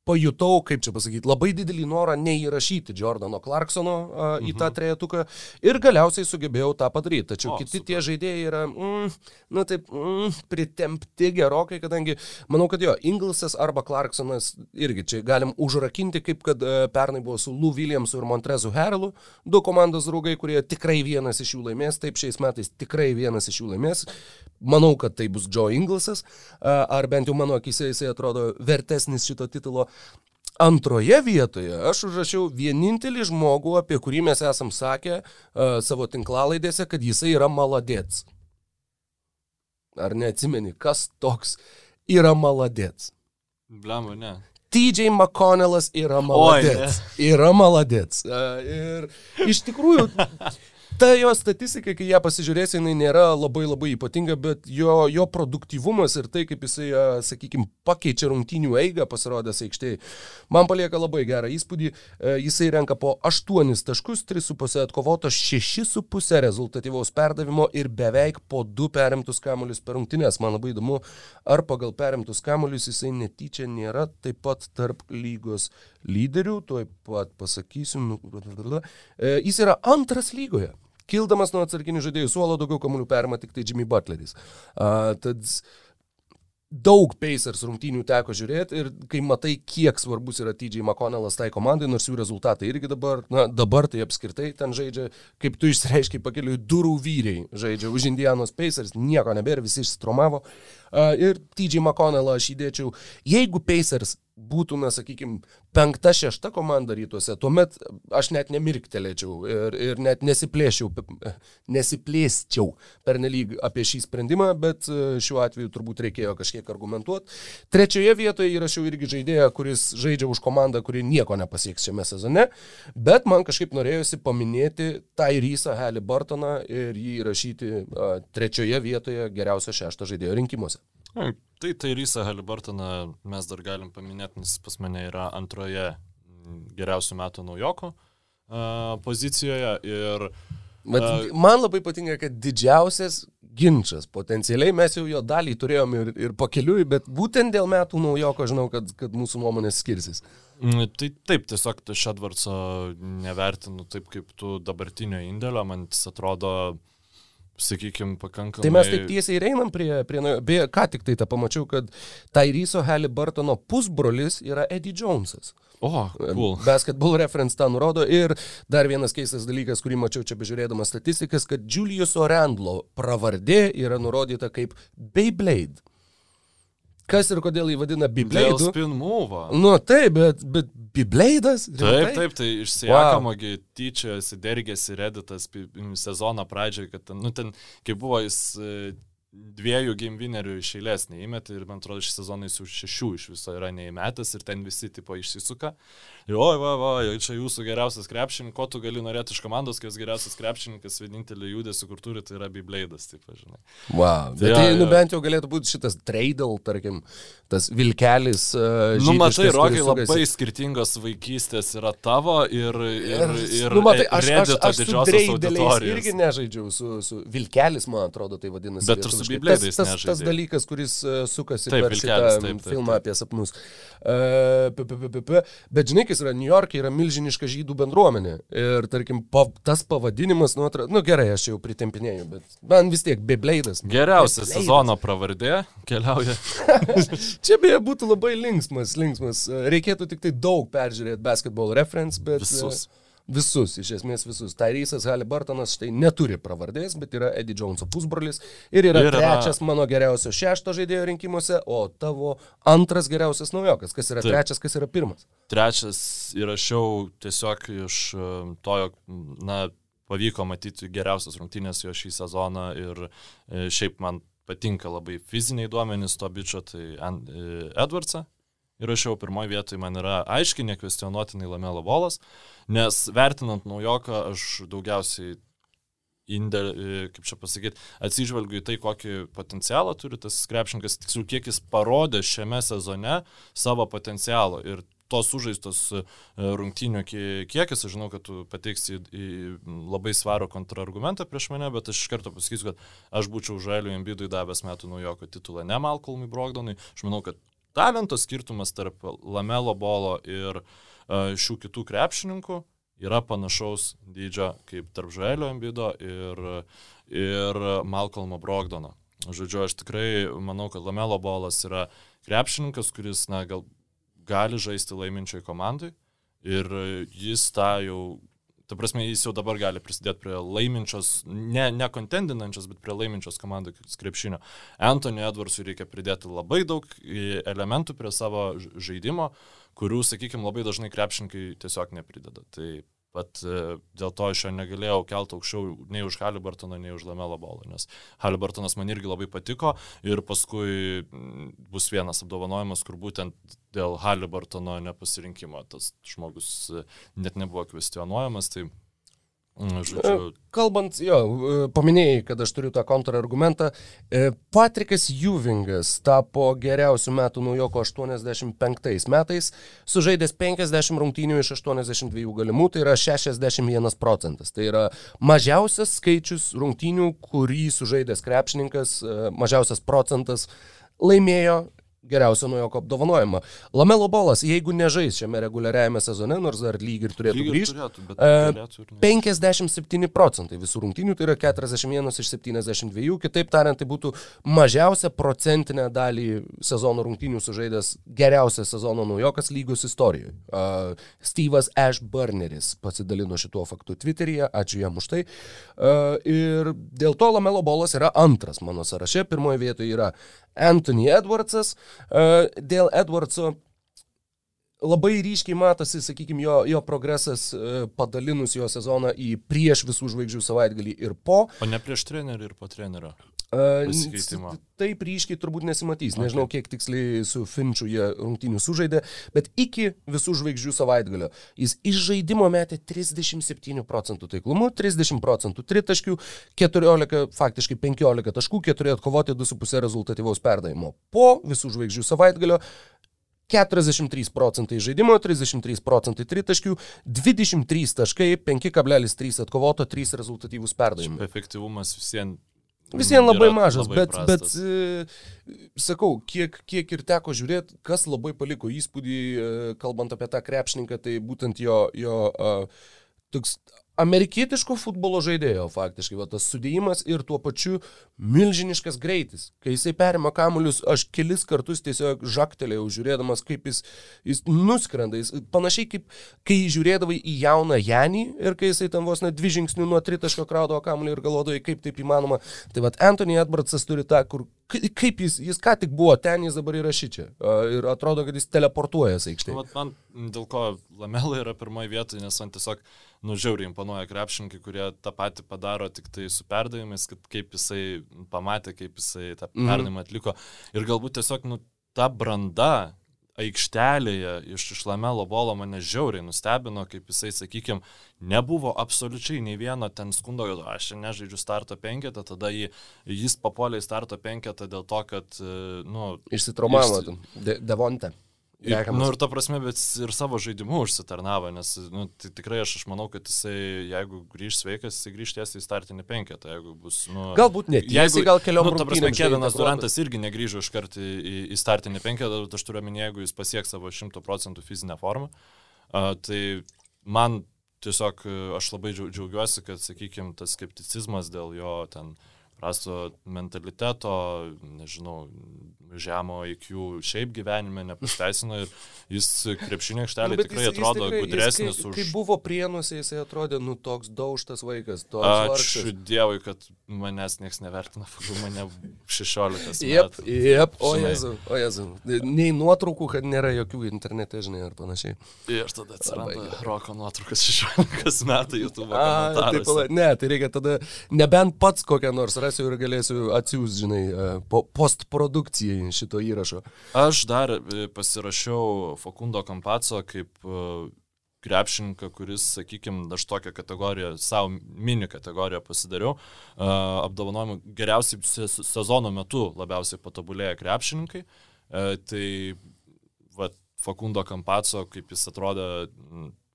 S1: pajutau, kaip čia pasakyti, labai didelį norą neįrašyti Jordano Clarksono a, mhm. į tą mhm. trejetuką ir galiausiai sugebėjau tą padaryti. Tačiau o, kiti super. tie žaidėjai yra, mm, na taip, mm, pritempti gerokai, kadangi manau, kad jo, Inglesas arba Clarksonas irgi čia galim užrakinti, kaip kad a, pernai buvo su Lou Williamsu ir Montrezu Herlu, du komandos draugai, kurie tikrai vienas iš jų laimės, taip šiais metais tikrai vienas iš jų laimės. Manau, kad tai bus Joe Inglesas, ar bent jau mano akise jisai atrodo vertesnis šito titulo. Antroje vietoje aš užrašiau vienintelį žmogų, apie kurį mes esam sakę uh, savo tinklalaidėse, kad jisai yra maladėts. Ar neatsimeni, kas toks yra maladėts?
S2: Blemo, ne.
S1: TJ McConnellas yra maladėts. Oi, yra maladėts. Uh, ir iš tikrųjų, ta jo statistika, kai ją pasižiūrėsi, jinai nėra labai labai ypatinga, bet jo, jo produktyvumas ir tai, kaip jisai, sakykime, pakeičia rungtynių eigą pasirodęs aikštėje, man palieka labai gerą įspūdį. E, jisai renka po 8 taškus, 3,5 atkovoto, 6,5 rezultatyvaus perdavimo ir beveik po 2 perimtus kamuolius per rungtynės. Man labai įdomu, ar pagal perimtus kamuolius jisai netyčia nėra taip pat tarp lygos lyderių, tuoj pat pasakysiu. Nu, e, jis yra antras lygoje. Kildamas nuo atsarginių žaidėjų suolo daugiau kamuolių perima tik tai Jimmy Butleris. Uh, tad daug Pacers rungtynių teko žiūrėti ir kai matai, kiek svarbus yra TJ McConnellas tai komandai, nors jų rezultatai irgi dabar, na dabar tai apskritai ten žaidžia, kaip tu išreiškiai pakeliui, durų vyriai žaidžia už Indianos Pacers, nieko nebėra, visi išstromavo. Uh, ir TJ McConnellą aš įdėčiau, jeigu Pacers būtų, na, sakykime, penkta, šešta komanda rytuose, tuomet aš net nemirktelėčiau ir, ir net nesiplėščiau, nesiplėsčiau per nelyg apie šį sprendimą, bet e, šiuo atveju turbūt reikėjo kažkiek argumentuoti. Trečioje vietoje įrašiau irgi žaidėją, kuris žaidžia už komandą, kuri nieko nepasieks šiame sezone, bet man kažkaip norėjosi paminėti Tyrysą Halliburtoną ir jį įrašyti trečioje vietoje geriausio šešto žaidėjo rinkimuose.
S2: Tai tai Rysa Halibartoną mes dar galim paminėti, nes pas mane yra antroje geriausių metų naujoko uh, pozicijoje. Ir,
S1: Bet uh, man labai patinka, kad didžiausias ginčas potencialiai, mes jau jo dalį turėjom ir, ir pakeliui, bet būtent dėl metų naujoko žinau, kad, kad mūsų nuomonės skirsis.
S2: Tai taip, tiesiog Šedvarco nevertinu taip kaip tu dabartinio indėlio, man jis atrodo uh, sakykime, pakankamai.
S1: Tai mes taip tiesiai ir einam prie, prie beje, ką tik tai tą pamačiau, kad Tyryso Halliburtono pusbrolis yra Eddie Jonesas.
S2: O, cool.
S1: Basketball reference tą nurodo ir dar vienas keistas dalykas, kurį mačiau čia bežiūrėdamas statistikas, kad Julius Orandlo pravardė yra nurodyta kaip Beyblade. Kas ir kodėl jį vadina Beyblade?
S2: Dėl spin move.
S1: Nu taip, bet, bet Beyblade'as?
S2: Taip, taip, tai išsijakamagi wow. tyčiojasi, dergėsi Redditas sezono pradžioje, kad ten, nu, ten, kai buvo jis e, dviejų game winnerių iš eilės neįmetė ir man atrodo šį sezoną jis jau šešių iš viso yra neįmetęs ir ten visi tipo išsisuka. Ir oi, va, va, čia jūsų geriausias krepšininkas, ko tu gali norėti iš komandos, kai jis geriausias krepšininkas, vienintelį judesį, kur turi, tai yra Beyblade'as, taip, žinai.
S1: Wow, bet ja, tai, nu, bent jau galėtų būti šitas Treidal, tarkim, tas Vilkelis. Uh,
S2: nu, matai, Rokai labai skirtingos vaikystės yra tavo ir, ir, ir
S1: nu, matai, aš, aš, aš su Treidaliais irgi nežaidžiau, su, su Vilkelis, man atrodo, tai vadinasi.
S2: Bet tu su Beyblade'ais
S1: tas, tas, tas dalykas, kuris uh, sukasi taip, per Vilkelis, šitą taip, taip, filmą taip. apie sapnus. Uh, p, p, p, p, bet žinai, kas yra New York'e, yra milžiniška žydų bendruomenė. Ir tarkim, pa, tas pavadinimas, nu, atra... nu gerai, aš jau pritempinėjau, bet man vis tiek Beblaidas.
S2: Geriausia sezono pravardė keliauja.
S1: Čia beje būtų labai linksmas, linksmas. Reikėtų tik tai daug peržiūrėti basketball reference, bet...
S2: Visus.
S1: Visus, iš esmės visus. Tyrysas Haliburtonas štai neturi pravardės, bet yra Eddie Joneso pusbrolis ir yra ir trečias yra... mano geriausio šešto žaidėjo rinkimuose, o tavo antras geriausias naujokas. Kas yra Taip. trečias, kas yra pirmas?
S2: Trečias įrašiau tiesiog iš e, to, jog, na, pavyko matyti geriausias rungtynės jo šį sezoną ir e, šiaip man patinka labai fiziniai duomenys to bičio, tai e, Edwardsą. Ir aš jau pirmoji vietoje man yra aiškiai nekvestionuotinai Lamelo bolas, nes vertinant naujoką aš daugiausiai indėlį, e, kaip čia pasakyti, atsižvelgiu į tai, kokį potencialą turi tas krepšininkas, tiksliau, kiek jis parodė šiame sezone savo potencialo. Ir tos sužaistos e, rungtynių kiekis, aš žinau, kad tu pateiksi į labai svarų kontrargumentą prieš mane, bet aš iš karto pasakysiu, kad aš būčiau Žaliu Embidui davęs metų naujoko titulą, ne Malcolmui Brogdonui. Aš manau, kad talento skirtumas tarp Lamelo bolo ir e, šių kitų krepšininkų yra panašaus dydžio kaip tarp Žaelio Embido ir, ir Malcolmo Brogdono. Žodžiu, aš tikrai manau, kad Lamelo bolas yra krepšininkas, kuris, na, gal gali žaisti laiminčiai komandai ir jis tą jau, ta prasme, jis jau dabar gali prisidėti prie laiminčios, ne, ne kontendinančios, bet prie laiminčios komandai krepšinio. Anthony Edwardsui reikia pridėti labai daug elementų prie savo žaidimo, kurių, sakykime, labai dažnai krepšininkai tiesiog neprideda. Tai Bet dėl to aš jo negalėjau kelti aukščiau nei už Halibartoną, nei už Lamelo bolą, nes Halibartonas man irgi labai patiko ir paskui bus vienas apdovanojimas, kur būtent dėl Halibartono nepasirinkimo tas žmogus net nebuvo kvestionuojamas. Tai Žodžiu.
S1: E, kalbant, jo, e, paminėjai, kad aš turiu tą kontrargumentą. E, Patrikas Juvingas tapo geriausių metų naujoko 85 metais, sužaidęs 50 rungtynių iš 82 galimų, tai yra 61 procentas. Tai yra mažiausias skaičius rungtynių, kurį sužaidęs krepšininkas, mažiausias procentas laimėjo geriausio nuojoko apdovanojimą. Lamelo bolas, jeigu nežais šiame reguliariajame sezone, nors dar lyg ir turėtų grįžti, 57 procentai visų rungtynių, tai yra 41 iš 72, kitaip tariant, tai būtų mažiausia procentinė dalį sezono rungtynių sužaidęs geriausias sezono naujokas lygos istorijoje. Uh, Steve'as Ashburneris pasidalino šituo faktu Twitter'yje, ačiū jam už tai. Uh, ir dėl to Lamelo bolas yra antras mano sąraše, pirmoje vietoje yra Anthony Edwardsas. E, dėl Edwardso labai ryškiai matosi, sakykime, jo, jo progresas e, padalinus jo sezoną į prieš visų žvaigždžių savaitgalį ir po.
S2: O ne prieš trenerį ir po trenerio.
S1: Taip ryškiai turbūt nesimatys. Okay. Nežinau, kiek tiksliai su Finčiu jie rungtynių sužaidė, bet iki visų žvaigždžių savaitgalio jis iš žaidimo metė 37 procentų taiklumu, 30 procentų tritaškių, 14, faktiškai 15 taškų, 4 atkovoti 2,5 rezultatyvaus perdavimo. Po visų žvaigždžių savaitgalio 43 procentai žaidimo, 33 procentai tritaškių, 23 taškai, 5,3 atkovoto, 3 rezultatyvūs perdavimai.
S2: Efektyvumas visiems
S1: Visiems labai mažas, labai bet, prastas. bet e, sakau, kiek, kiek ir teko žiūrėti, kas labai paliko įspūdį, e, kalbant apie tą krepšininką, tai būtent jo, jo uh, toks amerikietiško futbolo žaidėjo faktiškai, va, tas sudėjimas ir tuo pačiu milžiniškas greitis. Kai jisai perima kamuolius, aš kelis kartus tiesiog žaktelėjau žiūrėdamas, kaip jis, jis nuskrenda. Jis, panašiai kaip kai žiūrėdavai į jauną Janį ir kai jisai tam vos net dvi žingsnių nuo tritaško kraudavo kamuolį ir galvodavai, kaip taip įmanoma. Tai vad Anthony Edwardsas turi tą, kur kaip jis, jis ką tik buvo ten, jis dabar yra šičia. Ir atrodo, kad jis teleportuojasi aikštėje.
S2: Man dėl ko Lamela yra pirmoje vietoje, nes man tiesiog nužiauriai imponuoja krepšininkai, kurie tą patį padaro tik tai su perdavimais, kad kaip jisai pamatė, kaip jisai tą mhm. perdavimą atliko. Ir galbūt tiesiog nu, ta branda aikštelėje iš išlamelo bolo mane žiauriai nustebino, kaip jisai, sakykime, nebuvo absoliučiai nei vieno ten skundo, kad aš nežaidžiu starto penketą, tada jį, jis papuolė į starto penketą dėl to, kad, e, nu...
S1: Išsitraumavo, iš... De Devonte.
S2: Ir, nu, ir ta prasme, bet ir savo žaidimu užsitarnavo, nes nu, tai tikrai aš, aš manau, kad jisai, jeigu grįž sveikas, jisai grįž tiesiai į startinį penketą, jeigu bus... Nu,
S1: Galbūt net, jeigu gal keliom
S2: nu, ta prasme, Kevinas Durantas irgi negrįžo iš karto į, į, startinį penketą, bet aš turiu omeny, jeigu jis pasieks savo 100 procentų fizinę formą, uh, tai man tiesiog aš labai džiaugiuosi, kad, sakykime, tas skepticizmas dėl jo ten prasto mentaliteto, nežinau, žemo IQ šiaip gyvenime nepasteisino ir jis krepšinio aikštelė nu, tikrai jis, atrodo jis tikrai, gudresnis
S1: jis, kai, už... Kai buvo prienuose, jisai atrodė, nu, toks daužtas vaikas.
S2: Ačiū vargšas. Dievui, kad manęs niekas nevertina, pagal mane 16.
S1: Jep, jep, o jezu, o jezu. Nei nuotraukų, kad nėra jokių internete, žinai, ar panašiai.
S2: Ir tada atsiranda Arba, roko nuotraukas 16 metų YouTube. A,
S1: taip, ne, tai reikia tada, nebent pats kokią nors rasiu ir galėsiu atsiųs, žinai, po, postprodukcijai šito įrašo.
S2: Aš dar e, pasirašiau Fakundo Kampaco kaip e, krepšininką, kuris, sakykime, aš tokią kategoriją, savo mini kategoriją pasidariau, e, apdovanojimų geriausiai sezono metu labiausiai patobulėję krepšininkai. Tai va, Fakundo Kampaco, kaip jis atrodo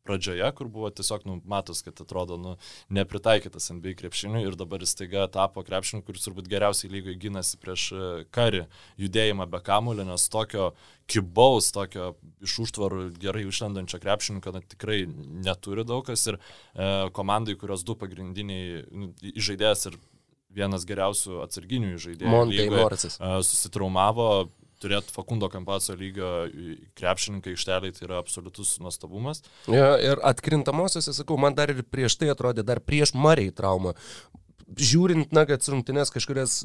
S2: pradžioje, kur buvo tiesiog, nu, matos, kad atrodo, nu, nepritaikytas NBA krepšiniui ir dabar jis taiga tapo krepšiniu, kuris turbūt geriausiai lygoje gynasi prieš e, karį judėjimą be kamulio, nes tokio kibaus, tokio iš užtvarų gerai išlendančio krepšininko na, tikrai neturi daug kas ir e, komandai, kurios du pagrindiniai nu, žaidėjas ir vienas geriausių atsarginių žaidėjų.
S1: Montai Morrisas.
S2: E, susitraumavo, turėti Fakundo Kampaco lygio krepšininkai išteliai tai yra absoliutus nuostabumas.
S1: Ja, ir atkrintamosiose, sakau, man dar ir prieš tai atrodė, dar prieš Mariai traumą. Žiūrint Nuggets rungtynės kažkurias,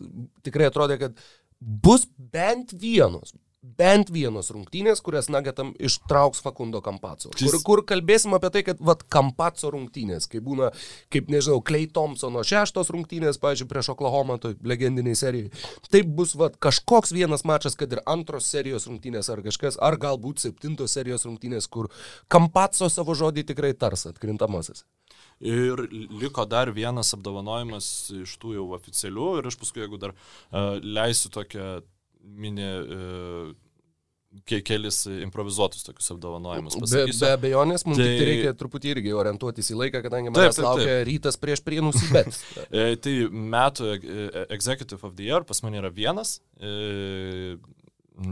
S1: tikrai atrodė, kad bus bent vienos, bent vienos rungtynės, kurias Nagetam ištrauks Fakundo Kampaco. Kur, kur kalbėsim apie tai, kad vat Kampaco rungtynės, kai būna, kaip nežinau, Clay Thompsono šeštos rungtynės, pavyzdžiui, prieš Oklahoma, toj legendiniai serijai. Taip bus vat kažkoks vienas mačas, kad ir antros serijos rungtynės ar kažkas, ar galbūt septintos serijos rungtynės, kur Kampaco savo žodį tikrai tars atkrintamasis.
S2: Ir liko dar vienas apdovanojimas iš tų jau oficialių ir aš paskui, jeigu dar uh, leisiu tokią mini uh, ke kelis improvizuotus tokius apdovanojimus.
S1: Be, be abejonės, mums tai... reikia truputį irgi orientuotis į laiką, kadangi manęs laukia taip. rytas prieš prienus, bet.
S2: E, tai metų e, Executive of the Year pas mane yra vienas, e,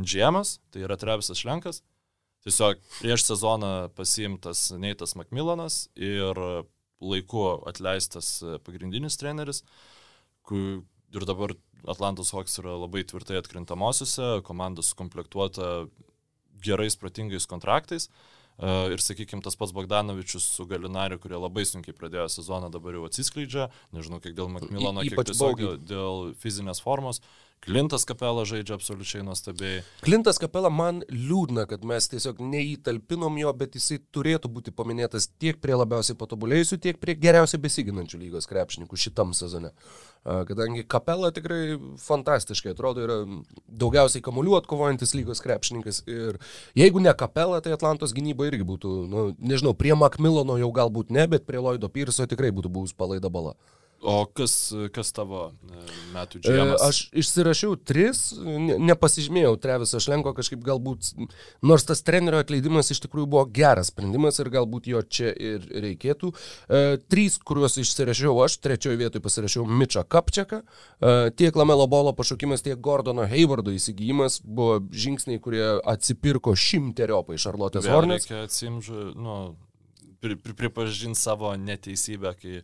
S2: Džiemas, tai yra Travisas Šlenkas. Tiesiog prieš sezoną pasiimtas Neitas Macmillanas ir laiku atleistas pagrindinis treneris, kur ir dabar Atlantos Hawks yra labai tvirtai atkrintamosiose, komanda sukomplektuota gerais, protingais kontraktais. E, ir, sakykime, tas pats Bogdanovičius su Galinariu, kurie labai sunkiai pradėjo sezoną, dabar jau atsiskleidžia. Nežinau, kiek dėl Macmillano, kiek tiesiog dėl fizinės formos. Klintas Kapela žaidžia absoliučiai nuostabiai.
S1: Klintas Kapela man liūdna, kad mes tiesiog neįtalpinom jo, bet jisai turėtų būti paminėtas tiek prie labiausiai patobulėjusių, tiek prie geriausiai besiginančių lygos krepšininkų šitam sezone. Kadangi Kapela tikrai fantastiškai atrodo, yra daugiausiai kamuolių atkovojantis lygos krepšininkas ir jeigu ne Kapela, tai Atlantos gynyba irgi būtų, nu, nežinau, prie Macmillono jau galbūt ne, bet prie Lloydo Pyrso tikrai būtų buvus palaida bala.
S2: O kas, kas tavo e, metų džiaugsmas?
S1: Aš išsirašiau tris, nepasižymėjau Treviso Šlenko kažkaip galbūt, nors tas trenerio atleidimas iš tikrųjų buvo geras sprendimas ir galbūt jo čia ir reikėtų. E, trys, kuriuos išsirašiau aš, trečioje vietoje pasirašiau Mičą Kapčiaką. E, tiek Lamelo Bolo pašaukimas, tiek Gordono Haywardo įsigijimas buvo žingsniai, kurie atsipirko šimteriopai Šarlotės Hornets.
S2: Reikia atsimžu, nu, pri, pri, pripažinti savo neteisybę, kai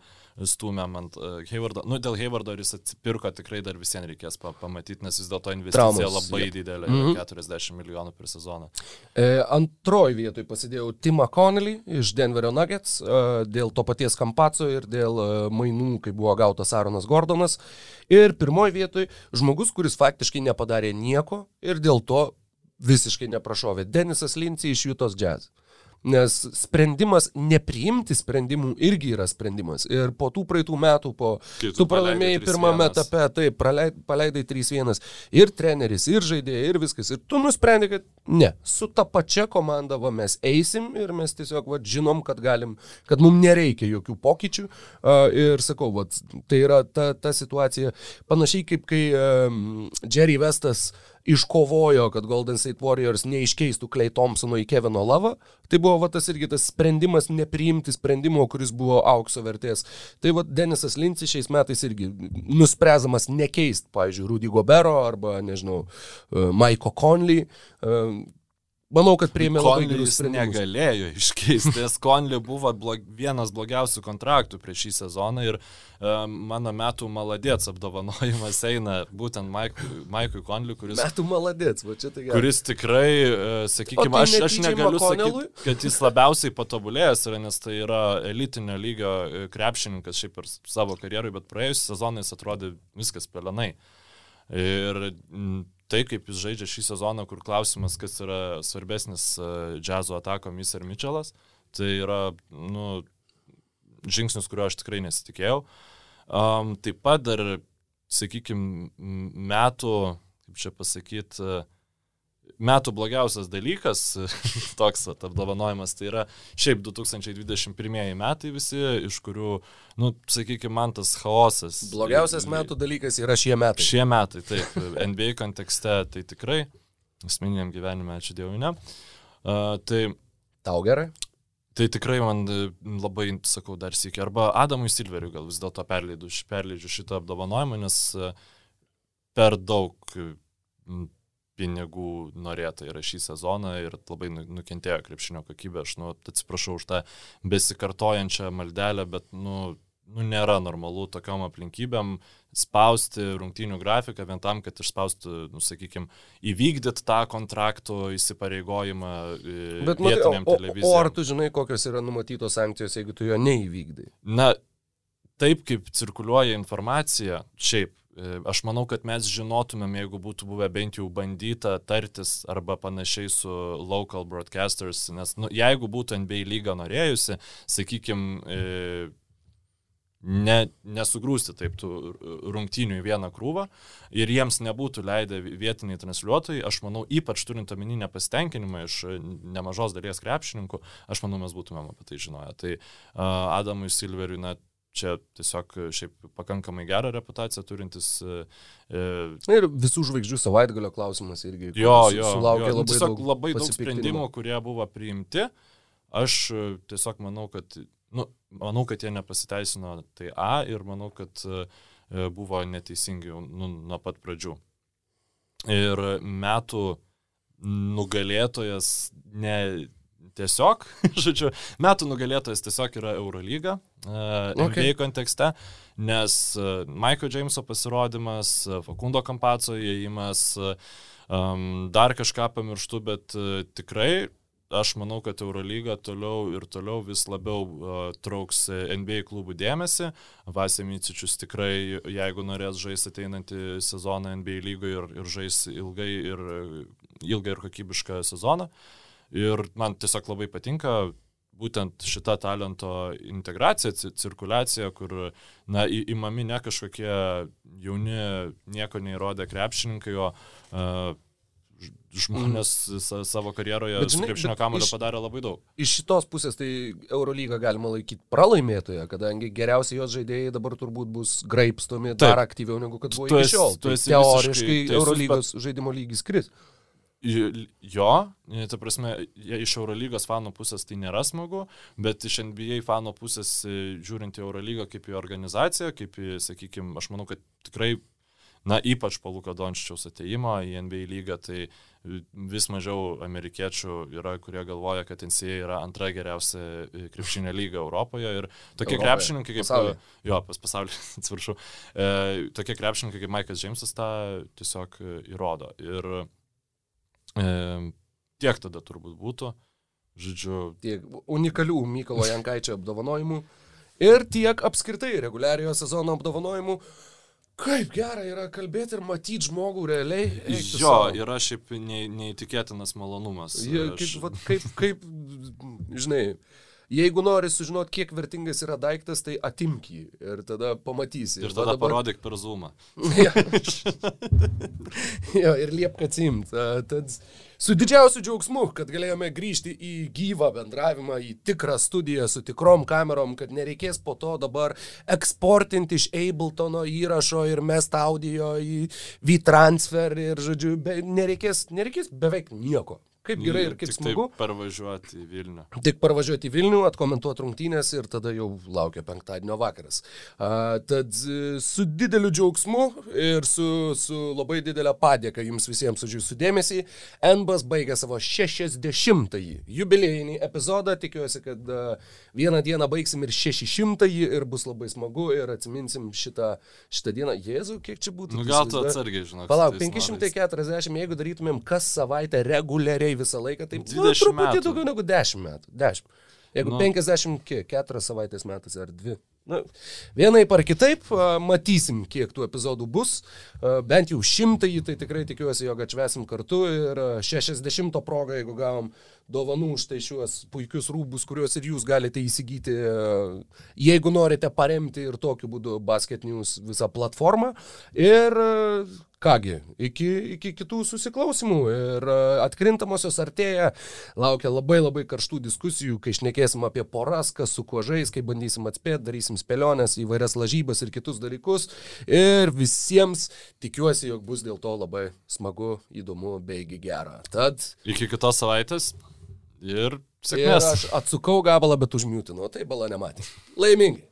S2: stūmėm ant uh, Haywardo. Nu, dėl Haywardo jis atsipirko tikrai dar visiems reikės pa pamatyti, nes vis dėlto investicija Traumas, labai ja. didelė, mm -hmm. 40 milijonų per sezoną.
S1: E, antroji vietoj pasidėjau Timą Connelly iš Denverio Nuggets e, dėl to paties Kampaco ir dėl e, mainų, kai buvo gautas Aaronas Gordonas. Ir pirmoji vietoj žmogus, kuris faktiškai nepadarė nieko ir dėl to visiškai neprašovė. Denisas Linci iš Jutos Jazz. Nes sprendimas nepriimti sprendimų irgi yra sprendimas. Ir po tų praeitų metų, po tu, tu pralaimėjai pirmame etape, taip, paleidai 3-1 ir treneris, ir žaidėjai, ir viskas. Ir tu nusprendai, kad ne, su ta pačia komanda va, mes eisim ir mes tiesiog va, žinom, kad galim, kad mums nereikia jokių pokyčių. Uh, ir sakau, va, tai yra ta, ta situacija panašiai kaip kai um, Jerry Vestas uh, iškovojo, kad Golden State Warriors neiškeistų Clay Thompsono į Kevino Lavą. Tai buvo va, tas irgi tas sprendimas nepriimti sprendimo, kuris buvo aukso vertės. Tai va, Denisas Lincis šiais metais irgi nuspręsamas nekeist, pavyzdžiui, Rudy Gobero arba, nežinau, uh, Maiko Conley. Manau, kad priėmė labai gerus sprendimus.
S2: negalėjo iškeisti. Skonli buvo blog, vienas blogiausių kontraktų prieš šį sezoną ir uh, mano metų maladėts apdovanojimas eina būtent Maikui, Maikui Konliui, kuris...
S1: Metų maladėts, va čia tai gerai.
S2: Kuris tikrai, uh, sakykime, tai aš, aš negaliu sakyti, kad jis labiausiai patobulėjęs yra, nes tai yra elitinio lygio e, krepšininkas šiaip ir savo karjerui, bet praėjusiais sezonais atrodė viskas pelenai. Ir tai, kaip jis žaidžia šį sezoną, kur klausimas, kas yra svarbesnis e, džiazo atakomis ar Mitčelas, tai yra nu, žingsnis, kurio aš tikrai nesitikėjau. Um, taip pat dar, sakykime, metų, kaip čia pasakyti, uh, metų blogiausias dalykas, toks apdovanojimas, tai yra šiaip 2021 metai visi, iš kurių, nu, sakykime, man tas chaosas.
S1: Blogiausias metų dalykas yra šie metai.
S2: Šie metai, taip, NBA kontekste tai tikrai, asmeniniam gyvenime, ačiū Dievui, ne. Uh, tai,
S1: Tau gerai?
S2: Tai tikrai man labai, sakau, dar sėkiu. Arba Adamui Silveriui gal vis dėlto perleidžiu šitą apdovanojimą, nes per daug pinigų norėta yra šį sezoną ir labai nu, nukentėjo krepšinio kokybė. Aš nu, atsiprašau už tą besikartojančią maldelę, bet nu, nu, nėra normalu tokiam aplinkybėm spausti rungtynių grafiką vien tam, kad išspaustų, nu, sakykime, įvykdyti tą kontrakto įsipareigojimą e, Bet, vietiniam televizijai.
S1: O ar tu žinai, kokios yra numatytos sankcijos, jeigu tu jo neįvykdai?
S2: Na, taip kaip cirkuliuoja informacija, šiaip aš manau, kad mes žinotumėm, jeigu būtų buvę bent jau bandyta tartis arba panašiai su local broadcasters, nes nu, jeigu būtų NBA lyga norėjusi, sakykime, ne, nesugrūsti taip tų rungtynių į vieną krūvą ir jiems nebūtų leidę vietiniai transliuotojai, aš manau, ypač turint omeny nepasitenkinimą iš nemažos dalies krepšininkų, aš manau, mes būtumėm apie tai žinoję. Tai uh, Adamui Silveriui, na, čia tiesiog e, šiaip pakankamai gerą reputaciją turintis. E,
S1: e, ir visų žvaigždžių savaitgalio klausimas irgi.
S2: Jo, jo, sulaukė jo. labai tiesiog daug, labai daug sprendimų, kurie buvo priimti. Aš e, tiesiog manau, kad, nu, manau, kad jie nepasiteisino tai A ir manau, kad e, buvo neteisingi nu, nuo pat pradžių. Ir metų nugalėtojas ne tiesiog, žodžiu, metų nugalėtojas tiesiog yra Eurolyga uh, okay. NBA kontekste, nes uh, Michael Jameso pasirodymas, uh, Fakundo Kampaco įėjimas, uh, um, dar kažką pamirštu, bet uh, tikrai aš manau, kad Eurolyga toliau ir toliau vis labiau uh, trauks NBA klubų dėmesį. Vasė Micičius tikrai, jeigu norės žaisti ateinantį sezoną NBA lygoje ir, ir žais ilgai ir, ilgai ir kokybišką sezoną, uh, Ir man tiesiog labai patinka būtent šita talento integracija, cirkuliacija, kur, na, įmami ne kažkokie jauni, nieko neįrodę krepšininkai, o uh, žmonės mm. savo karjeroje bet, žinai, krepšinio kamulio padarė labai daug.
S1: Iš šitos pusės tai Eurolygą galima laikyti pralaimėtoje, kadangi geriausi jos žaidėjai dabar turbūt bus graipstomi Taip. dar aktyviau negu kad buvo tu iki šiol. Tai teoriškai Eurolygos bet... žaidimo lygis kris.
S2: Jo, ta prasme, iš Eurolygos fanų pusės tai nėra smagu, bet iš NBA fanų pusės e, žiūrint į Eurolygą kaip į organizaciją, kaip į, sakykime, aš manau, kad tikrai, na, ypač po Luko Dončičiaus ateimo į NBA lygą, tai vis mažiau amerikiečių yra, kurie galvoja, kad NCA yra antra geriausia e, krepšinio lyga Europoje ir tokie Europoje. krepšininkai kaip... Pasaulyje. Jo, pas pasaulį, atsiprašau. E, tokie krepšininkai kaip Maikas Džeimsas tą tiesiog įrodo. Ir E, tiek tada turbūt būtų. Žodžiu.
S1: Tiek unikalių Mykolo Jankaičio apdovanojimų ir tiek apskritai reguliariojo sezono apdovanojimų. Kaip gera yra kalbėti ir matyti žmogų realiai.
S2: Jo, savo. yra šiaip ne, neįtikėtinas malonumas.
S1: Ja, kaip, Aš... va, kaip, kaip, žinai, Jeigu nori sužinoti, kiek vertingas yra daiktas, tai atimk jį ir tada pamatysi.
S2: Ir tada dabar... parodyk per zoomą.
S1: jo, ir liepk atsimt. Tad su didžiausiu džiaugsmu, kad galėjome grįžti į gyvą bendravimą, į tikrą studiją su tikrom kamerom, kad nereikės po to dabar eksportinti iš Abletono įrašo ir mest audio į V-transfer ir, žodžiu, be, nereikės, nereikės beveik nieko kaip gerai ir kaip smagu.
S2: Tik parvažiuoti į Vilnių.
S1: Tik parvažiuoti į Vilnių, atkomentuoti rungtynės ir tada jau laukia penktadienio vakaras. A, tad e, su dideliu džiaugsmu ir su, su labai didelė padėka jums visiems už jūsų dėmesį, NBAS baigė savo 60-ąjį jubiliejinį epizodą. Tikiuosi, kad a, vieną dieną baigsim ir 600-ąjį ir bus labai smagu ir atsiminsim šitą, šitą dieną. Jėzu, kiek čia būtų?
S2: Nu, gal tu atsargiai, žinok.
S1: Palauk, 540, jeigu darytumėm kas savaitę reguliariai visą laiką, tai
S2: 20 nu, truputį
S1: daugiau negu 10 metų. 10. Jeigu nu. 50, kiek, 4 savaitės metais ar 2. Na, vienaip ar kitaip, matysim, kiek tų epizodų bus. Bent jau šimtąjį, tai tikrai tikiuosi, jog atšvesim kartu ir 60 progą, jeigu gavom dovanų už tai šiuos puikius rūbus, kuriuos ir jūs galite įsigyti, jeigu norite paremti ir tokiu būdu Basket News visą platformą. Ir Kągi, iki, iki kitų susiklausimų ir e, atkrintamosios artėja, laukia labai labai karštų diskusijų, kai šnekėsim apie poras, kas su kuo žais, kai bandysim atspėti, darysim spėlionės, įvairias lažybas ir kitus dalykus. Ir visiems tikiuosi, jog bus dėl to labai smagu, įdomu beigi gera. Tad.
S2: Iki kitos savaitės ir sėkmės. Ir
S1: aš atsukau gabalą, bet užmiutinau, tai bala nematė. Laimingai.